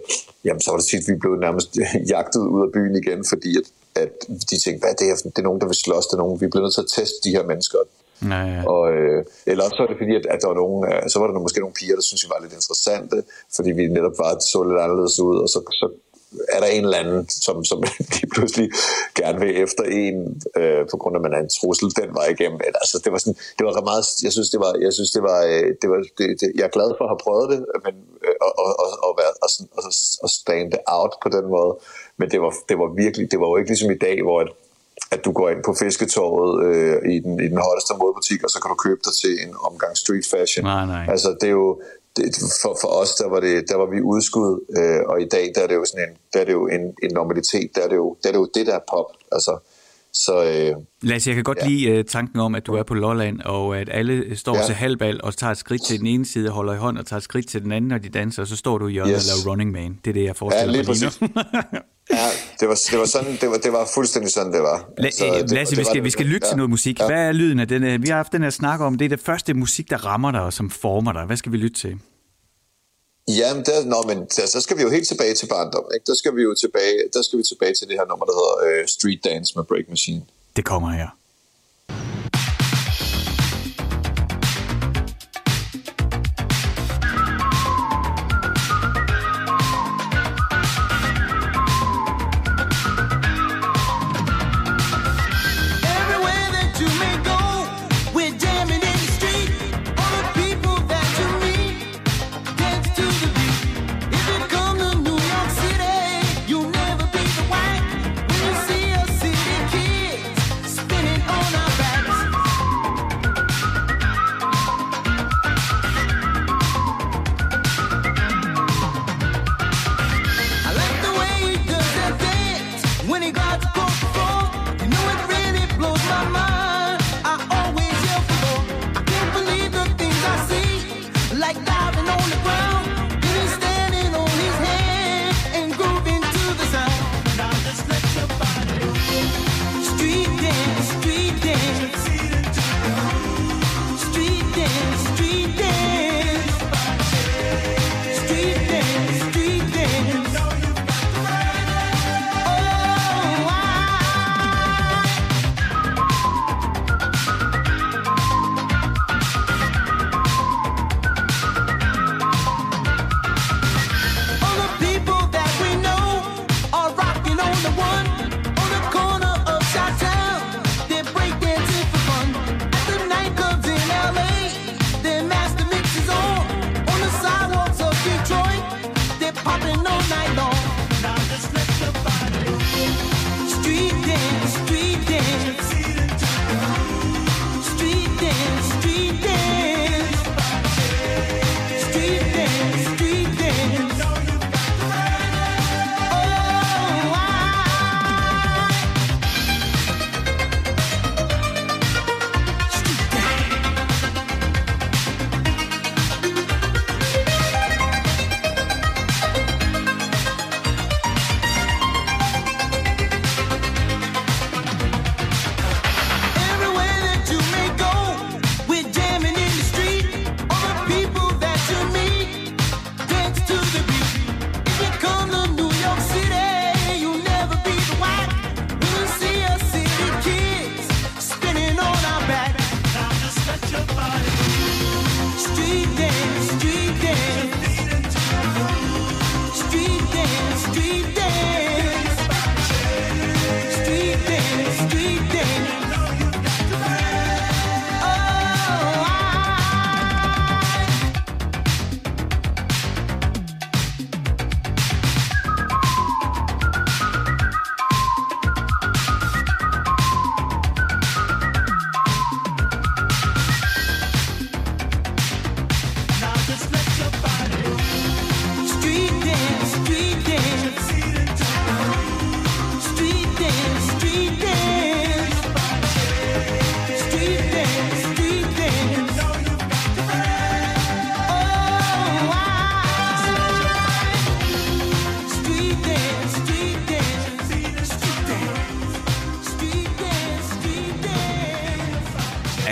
jamen, så var det tit, at vi blev nærmest jagtet ud af byen igen, fordi at, at de tænkte, hvad er det her? Det er nogen, der vil slås, det er nogen, vi bliver nødt til at teste de her mennesker. Ja, ja. Og, øh, eller så var det fordi, at, at der var nogen, øh, så var der måske nogle piger, der synes vi var lidt interessante, fordi vi netop var så lidt anderledes ud, og så, så er der en eller anden, som, som de pludselig gerne vil efter en, øh, på grund af, at man er en trussel den vej igennem. Altså, det var sådan, det var meget, jeg synes, det var, jeg synes, det var, øh, det var det, det, jeg er glad for at have prøvet det, men, øh, og, og, og, og, være, og, og, og stand out på den måde. Men det var, det var virkelig, det var jo ikke ligesom i dag, hvor at, at du går ind på fisketorvet øh, i, den, i den hotteste modbutik, og så kan du købe dig til en omgang street fashion. Nej, nej. Altså, det er jo, det, for, for os, der var, det, der var vi udskud, øh, og i dag, der er det jo sådan en, der er det jo en, en normalitet, der er det jo, der er det jo det, der er pop. Altså, så, øh, Lasse, jeg kan godt ja. lide uh, tanken om, at du er på Lolland, og at alle står ja. til halvbal og tager et skridt til den ene side, holder i hånd og tager et skridt til den anden, når de danser, og så står du i hjørnet yes. og laver running man. Det er det, jeg forestiller ja, lige mig Ja, det var, det var sådan, det var, det var fuldstændig sådan, det var. La, så det, Lasse, det, vi skal, vi skal lytte ja. til noget musik. Ja. Hvad er lyden af den? Vi har haft den her snak om, det er det første musik, der rammer dig og som former dig. Hvad skal vi lytte til? Jamen, der, nå, men der, så skal vi jo helt tilbage til barndom. Ikke? Der, skal vi jo tilbage, der skal vi tilbage til det her nummer, der hedder øh, Street Dance med Break Machine. Det kommer her.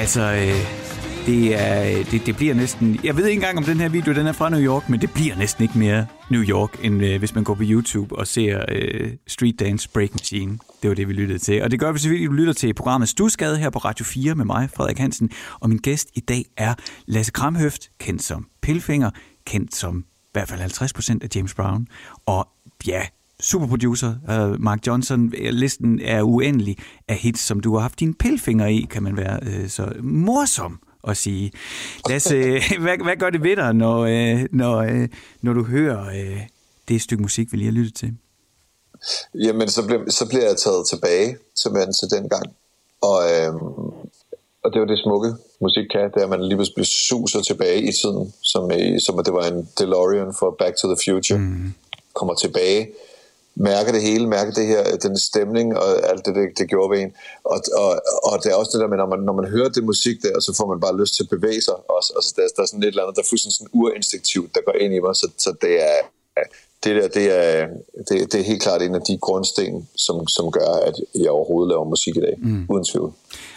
Altså, øh, det, er, øh, det, det bliver næsten... Jeg ved ikke engang, om den her video den er fra New York, men det bliver næsten ikke mere New York, end øh, hvis man går på YouTube og ser øh, Street Dance Break Machine. Det var det, vi lyttede til. Og det gør vi selvfølgelig, at du lytter til programmet Stusgade her på Radio 4 med mig, Frederik Hansen. Og min gæst i dag er Lasse Kramhøft, kendt som Pilfinger, kendt som i hvert fald 50% af James Brown. Og ja, superproducer, uh, Mark Johnson. Listen er uendelig af hits, som du har haft dine pilfinger i, kan man være uh, så morsom at sige. Lasse, hvad, hvad gør det ved dig, når, øh, når, øh, når du hører øh, det stykke musik, vi lige har lyttet til? Jamen, så bliver, så bliver jeg taget tilbage til, til den gang. Og, øhm, og det var det smukke musik kan, det er, at man lige pludselig suser tilbage i tiden, som, som det var en DeLorean for Back to the Future. Mm. Kommer tilbage mærker det hele, mærker det her, den stemning og alt det, det, det gjorde ved en. Og, og, og det er også det der med, når man, når man hører det musik der, så får man bare lyst til at bevæge sig også. Altså, der, der er sådan et eller andet, der er fuldstændig sådan urinstinktivt, der går ind i mig, så, så det er, det der, det er, det, det er helt klart en af de grundsten, som, som gør, at jeg overhovedet laver musik i dag, mm. uden tvivl.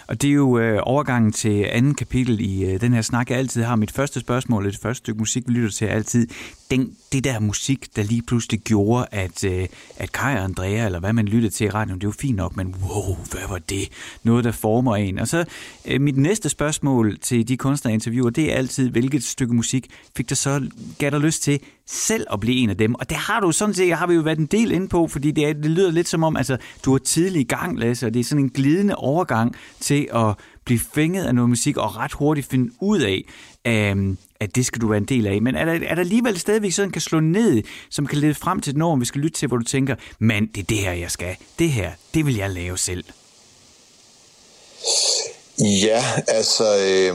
Og det er jo øh, overgangen til anden kapitel i øh, den her snak, jeg altid har. Mit første spørgsmål, det første stykke musik, vi lytter til altid, den, det der musik, der lige pludselig gjorde, at, øh, at Kai og Andrea, eller hvad man lyttede til i radioen, det var fint nok, men wow, hvad var det? Noget, der former en. Og så øh, mit næste spørgsmål til de kunstnerinterviewer, det er altid, hvilket stykke musik fik der så, gav dig lyst til selv at blive en af dem? Og det har du sådan set, har vi jo været en del inde på, fordi det, er, det lyder lidt som om, altså, du er tidlig i gang, Lasse, og det er sådan en glidende overgang til at blive fænget af noget musik og ret hurtigt finde ud af, øh, at det skal du være en del af. Men er der, er der alligevel stadigvæk sådan, kan slå ned, som kan lede frem til et norm, vi skal lytte til, hvor du tænker, mand, det er det her, jeg skal. Det her, det vil jeg lave selv. Ja, altså, øh,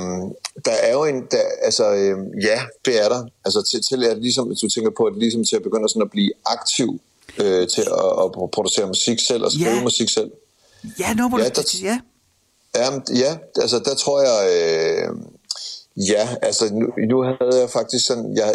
der er jo en, der, altså, øh, ja, det er der. Altså, til, til at ligesom, hvis du tænker på, at ligesom til at begynde sådan at blive aktiv øh, til at, at, producere musik selv og skrive ja. musik selv. Ja, no, ja, der, ja. Ja, ja, altså, der tror jeg, øh, ja, altså, nu, nu havde jeg faktisk sådan, jeg,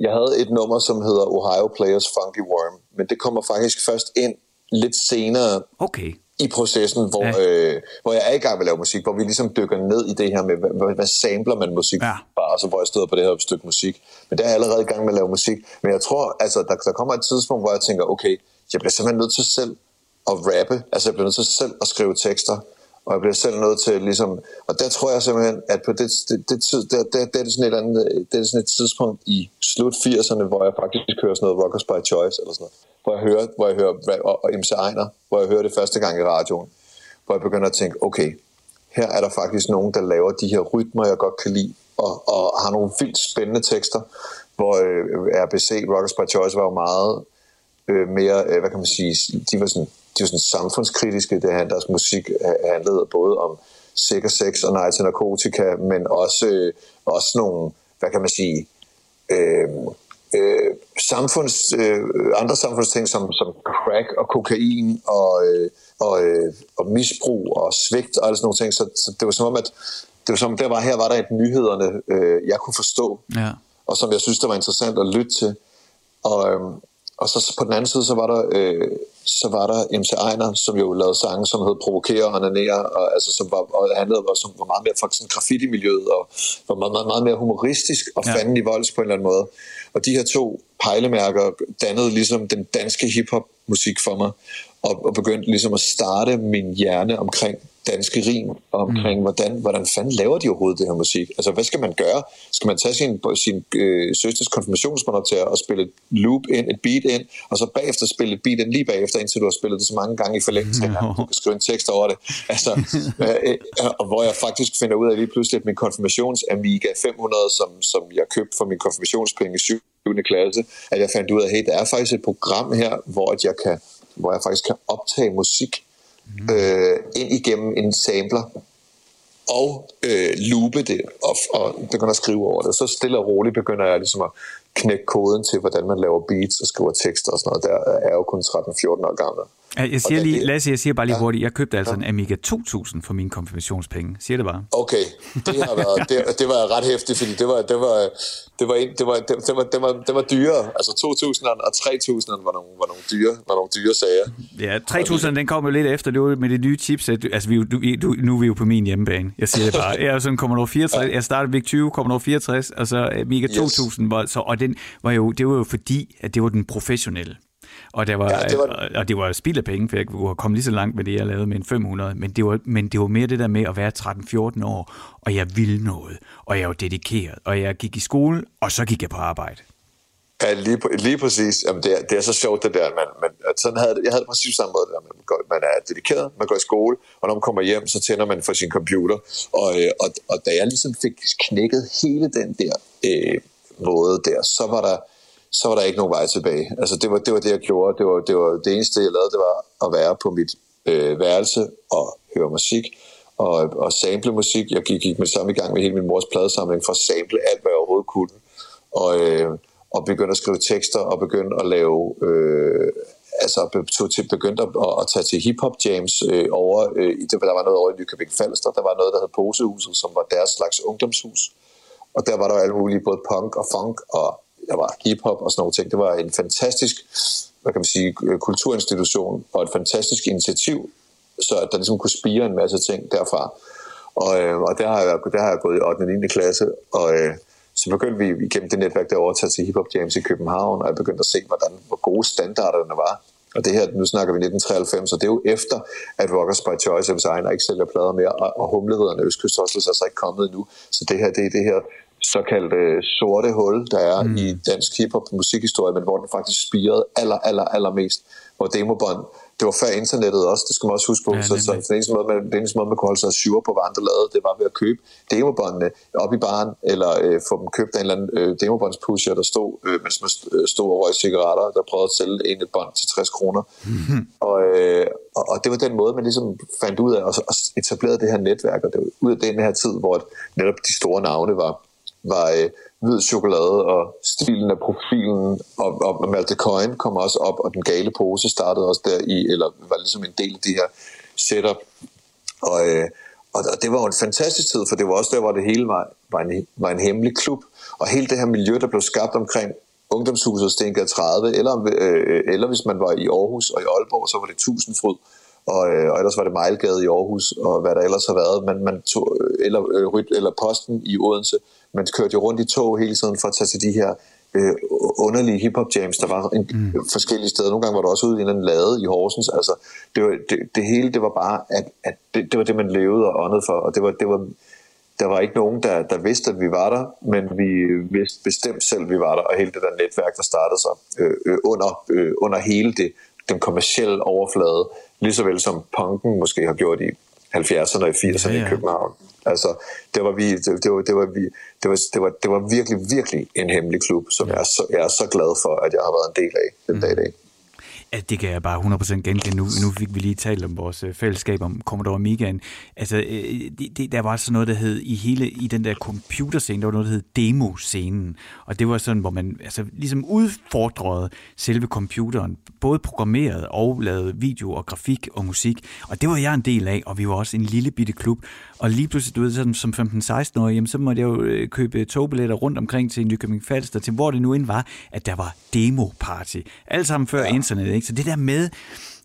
jeg havde et nummer, som hedder Ohio Players Funky Worm, men det kommer faktisk først ind lidt senere. Okay i processen, hvor, ja. øh, hvor jeg er i gang med at lave musik, hvor vi ligesom dykker ned i det her med, hvad, hvad samler man musik ja. bare, altså hvor jeg stod på det her stykke musik. Men der er jeg allerede i gang med at lave musik. Men jeg tror, altså, der, der kommer et tidspunkt, hvor jeg tænker, okay, jeg bliver simpelthen nødt til selv at rappe, altså jeg bliver nødt til selv at skrive tekster, og jeg bliver selv nødt til ligesom, og der tror jeg simpelthen, at på det, det, det tid, der, der, der, er det sådan et andet, det er sådan et tidspunkt i slut 80'erne, hvor jeg faktisk hører sådan noget Rockers by Choice, eller sådan noget. Hvor jeg hører, hvor jeg hører og, og MC Ejner, hvor jeg hører det første gang i radioen, hvor jeg begynder at tænke, okay, her er der faktisk nogen, der laver de her rytmer, jeg godt kan lide, og, og har nogle vildt spændende tekster, hvor øh, RBC, Rockers by Choice, var jo meget øh, mere, øh, hvad kan man sige, de var sådan, de var sådan samfundskritiske, det her, deres musik handlede både om sikker sex og nej til narkotika, men også, øh, også nogle, hvad kan man sige, øh, øh, samfunds, øh, andre samfundsting som, som crack og kokain og, øh, og, øh, og misbrug og svigt og alle sådan nogle ting. Så, så det var som om, at det var som, der var, her var der et nyhederne, øh, jeg kunne forstå, ja. og som jeg synes, det var interessant at lytte til. Og, øh, og så på den anden side, så var der, øh, så var der MC Ejner, som jo lavede sange, som hed Provokere og Onanere, og, altså, som var, og handlede, var, som var meget mere fra sådan graffiti-miljøet, og var meget, meget, meget mere humoristisk og ja. fanden i volds på en eller anden måde. Og de her to pejlemærker dannede ligesom den danske hiphop-musik for mig, og, og begyndte ligesom at starte min hjerne omkring danske rim, omkring, mm. hvordan, hvordan fanden laver de overhovedet det her musik? Altså, hvad skal man gøre? Skal man tage sin, sin øh, søsters konfirmationsmonopter og spille et loop ind, et beat ind, og så bagefter spille et beat ind lige bagefter, indtil du har spillet det så mange gange i forlængelse, at du kan skrive en tekst over det. Altså, øh, øh, og hvor jeg faktisk finder ud af lige pludselig, at min konfirmations Amiga 500, som, som jeg købte for min konfirmationspenge i 7. klasse, at jeg fandt ud af, at hey, der er faktisk et program her, hvor jeg kan hvor jeg faktisk kan optage musik mm. øh, ind igennem en sampler og øh, loope det og, og begynder at skrive over det. Så stille og roligt begynder jeg ligesom at knække koden til, hvordan man laver beats og skriver tekster og sådan noget. Der er jeg jo kun 13-14 år gammel. Jeg siger lige, Lasse, jeg siger bare lige ja. hurtigt, jeg købte altså ja. en Amiga 2000 for mine konfirmationspenge. Siger det bare. Okay, det har været, det, det var ret hæftigt, fordi det var, det var, det var, en, det var, det, det var, det var, det var dyre. Altså 2000 og 3000 var nogle, var nogle dyre, var nogle dyre sager. Ja, 3000 den kom jo lidt efter, det var med det nye chipset. Altså vi, du, du, nu er vi jo på min hjemmebane. Jeg siger det bare. Jeg er sådan Commodore 64, jeg startede VIC 20, Commodore 64, og så Amiga 2000 yes. var, så, og den var jo, det var jo fordi, at det var den professionelle. Og, der var, ja, det var... og det var spild af penge, for jeg kunne komme lige så langt med det, jeg lavede med en 500. Men det var, men det var mere det der med at være 13-14 år, og jeg ville noget, og jeg var dedikeret, og jeg gik i skole, og så gik jeg på arbejde. Ja, lige, lige præcis. Jamen, det, er, det er så sjovt, det der. Man, man, sådan havde, jeg havde det præcis samme måde. Der. Man, går, man er dedikeret, man går i skole, og når man kommer hjem, så tænder man for sin computer. Og, øh, og, og da jeg ligesom fik knækket hele den der øh, måde der, så var der så var der ikke nogen vej tilbage. Altså det var det, var det jeg gjorde. Det var, det var det eneste, jeg lavede, det var at være på mit øh, værelse og høre musik og, og sample musik. Jeg gik, gik med samme i gang med hele min mors pladesamling for at sample alt, hvad jeg overhovedet kunne. Og, øh, og begyndte at skrive tekster og begyndte at lave... Øh, altså begyndte at, at tage til hip-hop jams øh, over, øh, der var noget over i Nykøbing Falster, der var noget, der hed Posehuset, som var deres slags ungdomshus. Og der var der alle mulige, både punk og funk og der var hiphop og sådan nogle ting. Det var en fantastisk hvad kan man sige, øh, kulturinstitution og et fantastisk initiativ, så at der ligesom kunne spire en masse ting derfra. Og, øh, og der, har jeg, der har jeg gået i 8. og 9. klasse, og øh, så begyndte vi igennem det netværk derovre at tage til Hip Hop Jams i København, og jeg begyndte at se, hvordan, hvor gode standarderne var. Og det her, nu snakker vi 1993, og det er jo efter, at Rockers by Choice of Design ikke sælger plader mere, og, og humleridderne Østkyst Hostels er altså ikke kommet endnu. Så det her, det er det her såkaldte sorte hul, der er mm. i dansk hiphop musikhistorie, men hvor den faktisk spirede aller, aller, aller mest. Hvor demobånd, det var før internettet også, det skal man også huske på, ja, så, så den eneste måde, man, den eneste måde, man kunne holde sig syre på, hvad andre lavede, det var ved at købe demobåndene op i baren, eller øh, få dem købt af en eller anden øh, demobåndspusher, der stod, øh, mens man stod over i cigaretter, der prøvede at sælge en et bånd til 60 kroner. Mm-hmm. Og, øh, og, og det var den måde, man ligesom fandt ud af, og, og etablerede det her netværk, og det var ud af den her tid, hvor netop de store navne var var øh, hvid chokolade, og stilen af profilen, og, og Malte Coin kom også op, og den gale pose startede også der i, eller var ligesom en del af de her setup. Og, øh, og det var jo en fantastisk tid, for det var også der, hvor det hele var, var, en, var en hemmelig klub, og hele det her miljø, der blev skabt omkring ungdomshuset Stengade 30, eller, øh, eller hvis man var i Aarhus og i Aalborg, så var det Tusindfryd, og, øh, og ellers var det Mejlgade i Aarhus, og hvad der ellers har været, man, man tog, øh, eller, øh, eller Posten i Odense, man kørte jo rundt i tog hele tiden for at tage til de her øh, underlige hiphop jams, der var en, mm. forskellige steder. Nogle gange var der også ude i en lade i Horsens. Altså, det, var, det, det hele, det var bare, at, at det, det var det, man levede og åndede for, og det var, det var, der var ikke nogen, der, der vidste, at vi var der, men vi vidste bestemt selv, at vi var der, og hele det der netværk, der startede sig øh, øh, under, øh, under hele det, den kommercielle overflade, lige så vel som punken måske har gjort i 70'erne og 80'erne ja, ja. i København. Altså, det var, vi, det, det, var, det, var, vi, det, var, det, var, det var virkelig, virkelig en hemmelig klub, som jeg, er så, jeg er så glad for, at jeg har været en del af den mm. dag i dag. Ja, det kan jeg bare 100% genkende. Nu, nu fik vi lige talt om vores øh, fællesskab om Commodore Amigaen. Altså, øh, det, det, der var sådan noget, der hed, i hele i den der computerscene, der var noget, der hed demo-scenen. Og det var sådan, hvor man altså, ligesom udfordrede selve computeren, både programmeret og lavede video og grafik og musik. Og det var jeg en del af, og vi var også en lille bitte klub. Og lige pludselig, du ved, sådan, som 15-16-årig, jamen, så måtte jeg jo øh, købe togbilletter rundt omkring til Nykøbing Falster, til hvor det nu end var, at der var demo-party. Alt sammen før ja. internet, ikke? Så det der med,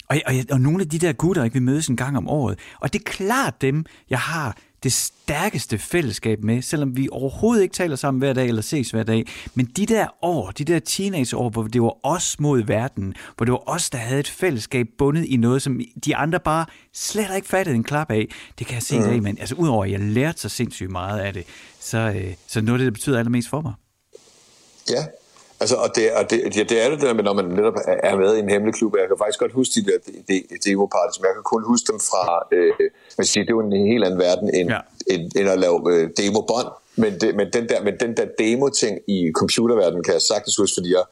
og, og, og nogle af de der gutter, ikke, vi mødes en gang om året, og det er klart dem, jeg har det stærkeste fællesskab med, selvom vi overhovedet ikke taler sammen hver dag eller ses hver dag. Men de der år, de der teenageår, hvor det var os mod verden, hvor det var os, der havde et fællesskab bundet i noget, som de andre bare slet ikke fattede en klap af, det kan jeg se mm. i dag, men altså udover at jeg lærte så sindssygt meget af det, så, øh, så noget af det, der betyder allermest for mig. Ja, Altså, og det, og det, ja, det er det der med, når man netop er med i en hemmelig klub. Jeg kan faktisk godt huske de der demo parties, men jeg kan kun huske dem fra, øh, man siger, det er jo en helt anden verden end, ja. end, end at lave øh, demo-bånd. Men, det, men, den der, men den der demo-ting i computerverdenen kan jeg sagtens huske, fordi jeg,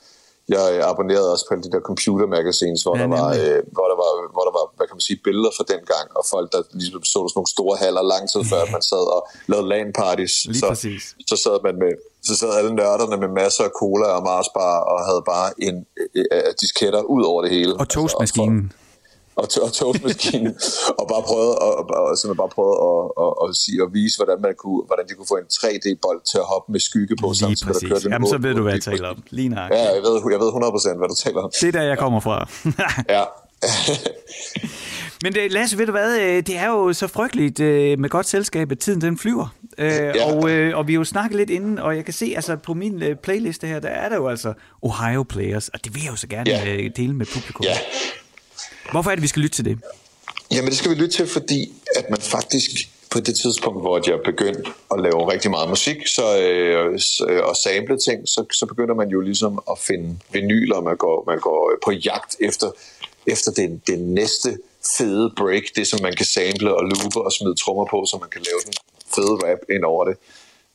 jeg abonnerede også på de der computer magazines, hvor, ja, der var, øh, hvor, der var, hvor der var, hvad kan man sige, billeder fra den gang, og folk, der ligesom så sådan nogle store haller lang tid før, man sad og lavede LAN-parties. Lige så, præcis. så sad man med, så sad alle nørderne med masser af cola og Mars bar, og havde bare en øh, øh, disketter ud over det hele. Og toastmaskinen. Og, og toastmaskinen, og bare prøvede, og, og, og, sådan, bare prøvede at, at, at, sige, at vise, hvordan, man kunne, hvordan de kunne få en 3D-bold til at hoppe med skygge på. Lige samtidig, præcis. der kørte en Jamen, så ved du, hvad jeg taler om. Lige nok. Ja, jeg ved, jeg ved 100% hvad du taler om. Det er der, jeg kommer fra. Ja. Men det, Lasse, ved du hvad, øh, det er jo så frygteligt øh, med godt selskab, at tiden den flyver. Øh, Ja. og, øh, og vi har jo snakket lidt inden, og jeg kan se, altså på min øh, playliste her, der er der jo altså Ohio Players, og det vil jeg jo så gerne Ja. øh, dele med publikum. ja. Hvorfor er det, vi skal lytte til det? Jamen det skal vi lytte til, fordi at man faktisk på det tidspunkt, hvor jeg begyndte at lave rigtig meget musik så, øh, øh og sample ting, så, så begynder man jo ligesom at finde vinyler, man går, man går øh, på jagt efter, efter det, det næste fede break, det som man kan sample og loope og smide trommer på, så man kan lave den fede rap ind over det.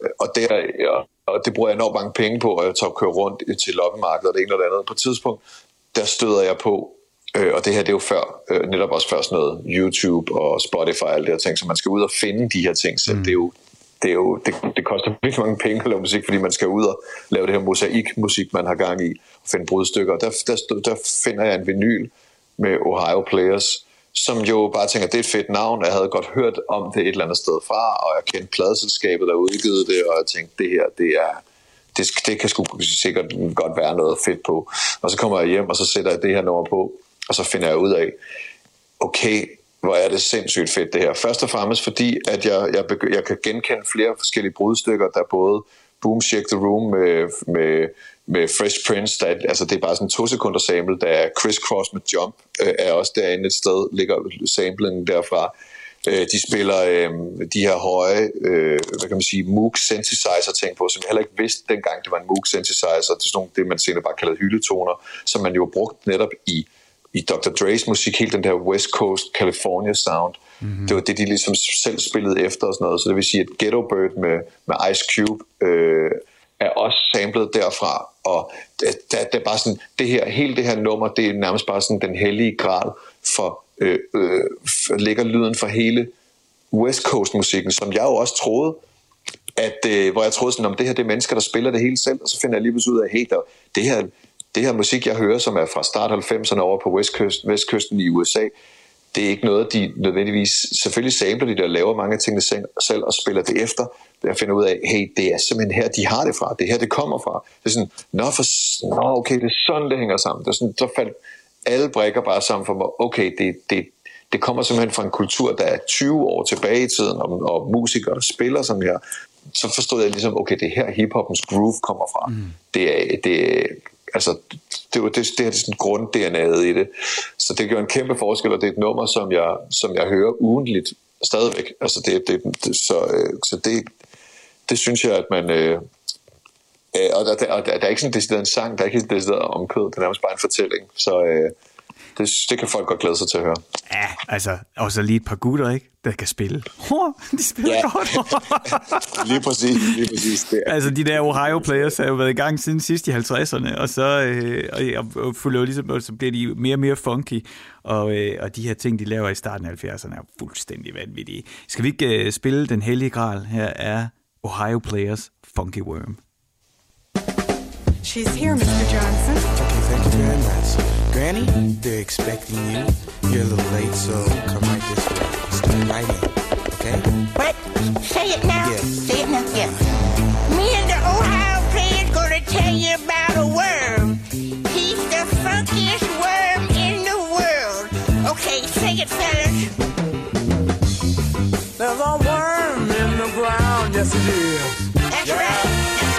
Øh, og, der, og, og det bruger jeg enormt mange penge på, og jeg tager køre rundt til loppemarkedet og det ene og det andet. På et tidspunkt, der støder jeg på, øh, og det her det er jo før, øh, netop også først noget YouTube og Spotify og alle de her ting, så man skal ud og finde de her ting selv. Mm. Det er jo det, er jo, det, det koster virkelig mange penge at lave musik, fordi man skal ud og lave det her mosaikmusik, man har gang i, og finde brudstykker. Der, der, der finder jeg en vinyl med Ohio Players, som jo bare tænker, det er et fedt navn, jeg havde godt hørt om det et eller andet sted fra, og jeg kendte pladeselskabet, der udgivet det, og jeg tænkte, det her, det er, det, det kan sgu sikkert godt være noget fedt på. Og så kommer jeg hjem, og så sætter jeg det her nummer på, og så finder jeg ud af, okay, hvor er det sindssygt fedt det her. Først og fremmest fordi, at jeg, jeg, begy- jeg kan genkende flere forskellige brudstykker, der både Boom Shake the Room med, med, med Fresh Prince, der, altså det er bare sådan en to sekunder sample, der er Criss Cross med Jump, øh, er også derinde et sted, ligger samplingen derfra. Øh, de spiller øh, de her høje, øh, hvad kan man sige, Moog synthesizer ting på, som jeg heller ikke vidste dengang, det var en Moog synthesizer. Det er sådan nogle, det man senere bare kalder hyldetoner, som man jo brugt netop i i Dr. Dre's musik, helt den der West Coast California sound. Mm-hmm. Det var det, de ligesom selv spillede efter og sådan noget. Så det vil sige, at Ghetto Bird med, med Ice Cube øh, er også samlet derfra. Og det, det, det er bare sådan, det her, hele det her nummer, det er nærmest bare sådan den hellige grad for, øh, øh, for ligger lyden for hele West Coast musikken, som jeg jo også troede, at, øh, hvor jeg troede sådan, om det her det er mennesker, der spiller det hele selv, og så finder jeg lige pludselig ud af, hey, der, det her det her musik, jeg hører, som er fra start 90'erne over på Westkyst, Vestkysten i USA, det er ikke noget, de nødvendigvis, selvfølgelig samler de der, laver mange af tingene selv, og spiller det efter. Jeg finder ud af, hey, det er simpelthen her, de har det fra. Det er her, det kommer fra. Det er sådan, nå, for, nå okay, det er sådan, det hænger sammen. Det er sådan, så faldt alle brækker bare sammen for mig. Okay, det, det, det kommer simpelthen fra en kultur, der er 20 år tilbage i tiden, og, og musikere, der spiller sådan her. Så forstod jeg ligesom, okay, det er her hiphoppens groove kommer fra. Mm. Det er, det altså, det, var, det, det er sådan grund-DNA'et i det. Så det gør en kæmpe forskel, og det er et nummer, som jeg, som jeg hører ugentligt stadigvæk. Altså det, det, det, så, øh, så det, det synes jeg, at man... Øh, og der, der, og der, der er ikke sådan decideret en sang, der er ikke sådan decideret om kød, det er nærmest bare en fortælling. Så øh, det, det kan folk godt glæde sig til at høre. Ja, altså, og så lige et par gutter, ikke? Der kan spille. Hår, de spiller Ja. godt. lige præcis, lige præcis. Det altså, de der Ohio Players har jo været i gang siden sidst i 50'erne, og så, øh, og, og, og, ligesom, og så bliver de mere og mere funky, og, øh, og de her ting, de laver i starten af 70'erne, er fuldstændig vanvittige. Skal vi ikke øh, spille Den Hellige Gral? Her er Ohio Players Funky Worm. She's here, Mr. Johnson. Okay, thank you very much. Granny, they're expecting you. You're a little late, so come right this way. Start right in, okay? What? Say it now. Yeah. Say it now. Yeah. Me and the Ohio player's gonna tell you about a worm. He's the funkiest worm in the world. Okay, say it, fellas. There's a worm in the ground, yes it is. That's right. That's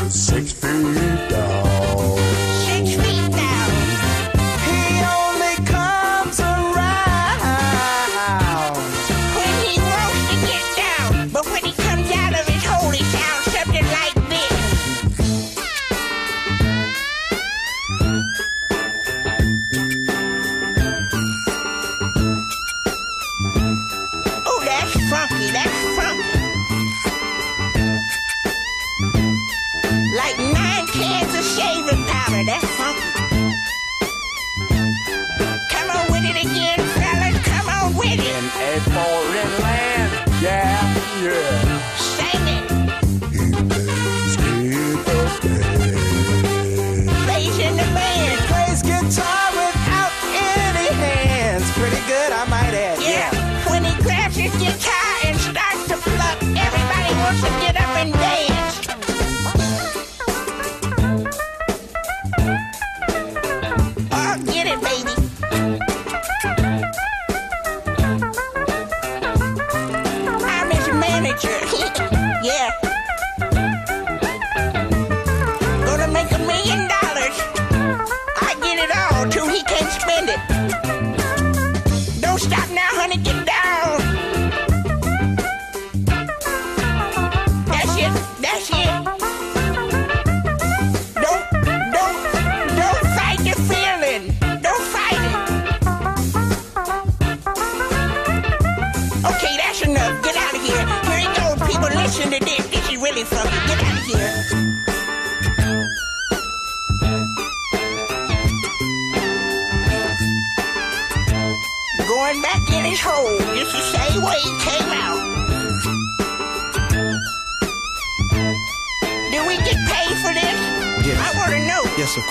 right. Six feet down.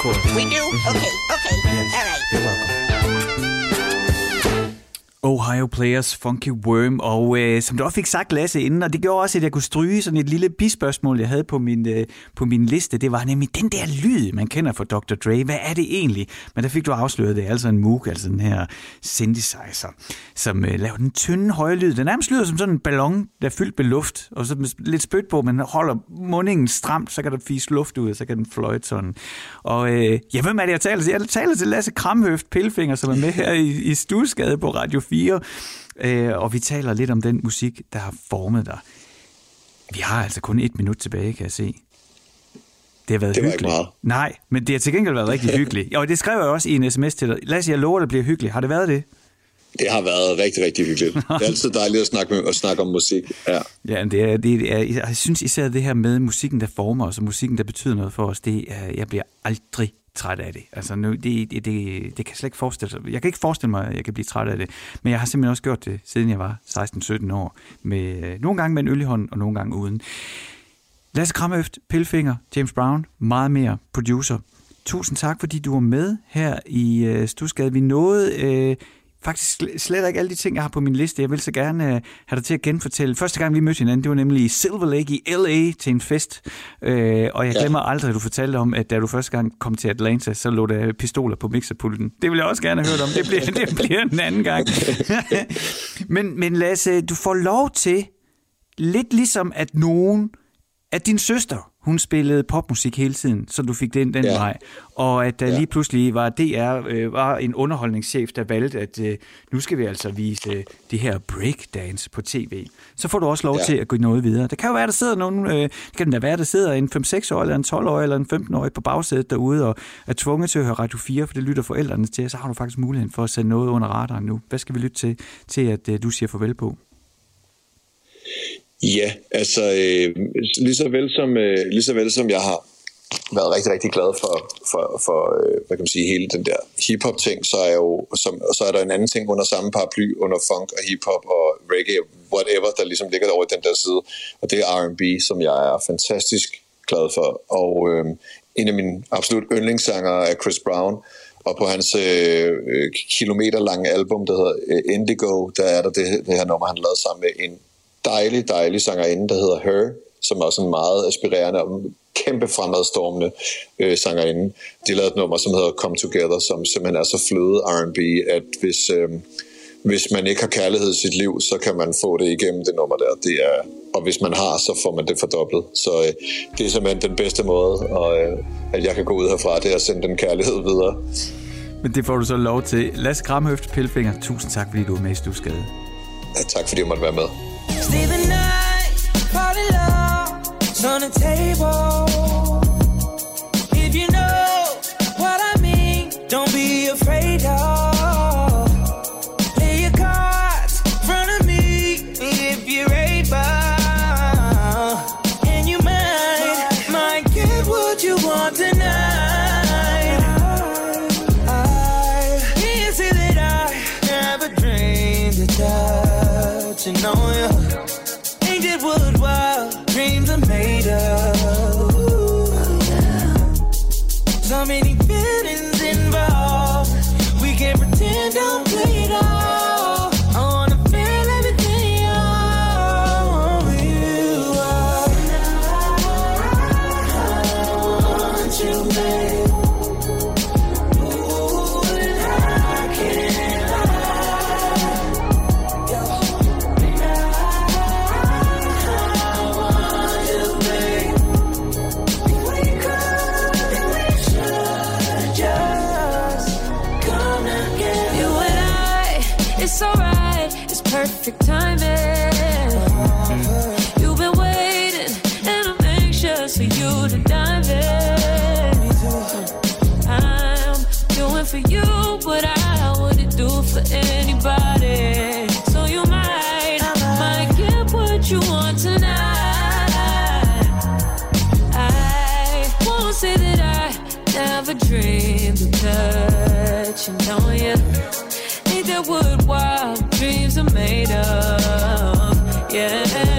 Course. We do? Mm-hmm. Okay, Mario Players Funky Worm, og øh, som du også fik sagt, Lasse, inden, og det gjorde også, at jeg kunne stryge sådan et lille bispørgsmål, jeg havde på min, øh, på min liste, det var nemlig den der lyd, man kender fra Dr. Dre. Hvad er det egentlig? Men der fik du afsløret, det er altså en Moog, altså den her synthesizer, som øh, laver den tynde høje lyd. Den nærmest lyder som sådan en ballon, der er fyldt med luft, og så med lidt spyt på, men holder mundingen stramt, så kan der fise luft ud, og så kan den fløjte sådan. Og øh, ja, hvem er det, jeg taler til? Jeg taler til Lasse Kramhøft Pilfinger, som er med her i, i Stusgade på Radio 4. Øh, og vi taler lidt om den musik, der har formet dig. Vi har altså kun et minut tilbage, kan jeg se. Det har været Det var ikke hyggeligt. meget. Nej, men det har til gengæld været rigtig hyggeligt. Og det skrev jeg også i en sms til dig. Lasse, jeg lover, det bliver hyggeligt. Har det været det? Det har været rigtig, rigtig hyggeligt. Det er altid dejligt at snakke, med, at snakke om musik. Ja. Ja, det er, det er, jeg synes især det her med musikken, der former os, og musikken, der betyder noget for os, det er, jeg bliver aldrig træt af det. Altså, nu, det, det, det, det kan jeg slet ikke forestille sig. Jeg kan ikke forestille mig, at jeg kan blive træt af det. Men jeg har simpelthen også gjort det, siden jeg var 16-17 år. Med, øh, nogle gange med en øl i hånden, og nogle gange uden. Lasse Kramøft, Pilfinger, James Brown, meget mere producer. Tusind tak, fordi du var med her i øh, Stusgade. Vi nåede øh, faktisk sl- slet ikke alle de ting, jeg har på min liste. Jeg vil så gerne øh, have dig til at genfortælle. Første gang, vi mødte hinanden, det var nemlig i Silver Lake i L.A. til en fest. Øh, og jeg Ja. glemmer aldrig, at du fortalte om, at da du første gang kom til Atlanta, så lå der pistoler på mixerpulten. Det vil jeg også gerne have hørt om. Det bliver, det bliver en anden gang. men, men Lasse, du får lov til, lidt ligesom at nogen, at din søster, hun spillede popmusik hele tiden, så du fik den den Ja. vej. Og at der Ja. lige pludselig var DR øh, var en underholdningschef, der valgte, at øh, nu skal vi altså vise øh, det her breakdance på tv. Så får du også lov Ja. til at gå noget videre. Det kan jo være, der sidder nogen, øh, det kan da være, der sidder en 5-6-årig, eller en 12-årig, eller en 15-årig på bagsædet derude, og er tvunget til at høre Radio 4, for det lytter forældrene til, så har du faktisk muligheden for at sætte noget under radaren nu. Hvad skal vi lytte til, til at øh, du siger farvel på? Ja, altså øh, lige, så vel som, øh, lige så vel som jeg har været rigtig, rigtig glad for, for, for øh, hvad kan man sige, hele den der hip-hop ting, så er, jo, som, så er der en anden ting under samme paraply, under funk og hip-hop og reggae, whatever, der ligesom ligger over i den der side, og det er R&B, som jeg er fantastisk glad for, og øh, en af mine absolut yndlingssanger er Chris Brown, og på hans øh, kilometerlange album, der hedder øh, Indigo, der er der det, det her nummer, han lavede sammen med en dejlig, dejlig sangerinde, der hedder Her, som er sådan meget aspirerende og kæmpe fremadstormende øh, sangerinde. De lavede et nummer, som hedder Come Together, som simpelthen er så fløde R&B, at hvis, øh, hvis man ikke har kærlighed i sit liv, så kan man få det igennem det nummer der. Det er, og hvis man har, så får man det fordoblet. Så øh, det er simpelthen den bedste måde, og, øh, at jeg kan gå ud herfra, det er at sende den kærlighed videre. Men det får du så lov til. Lasse Kramhøft Pilfinger, tusind tak, fordi du var med i Stusgade. Ja, tak fordi jeg måtte være med. Stay the night, party love's on the table. tonight. I won't say that I never dreamed of touching on you. What wild dreams are made of? Yeah.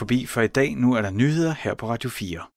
forbi for i dag. Nu er der nyheder her på Radio 4.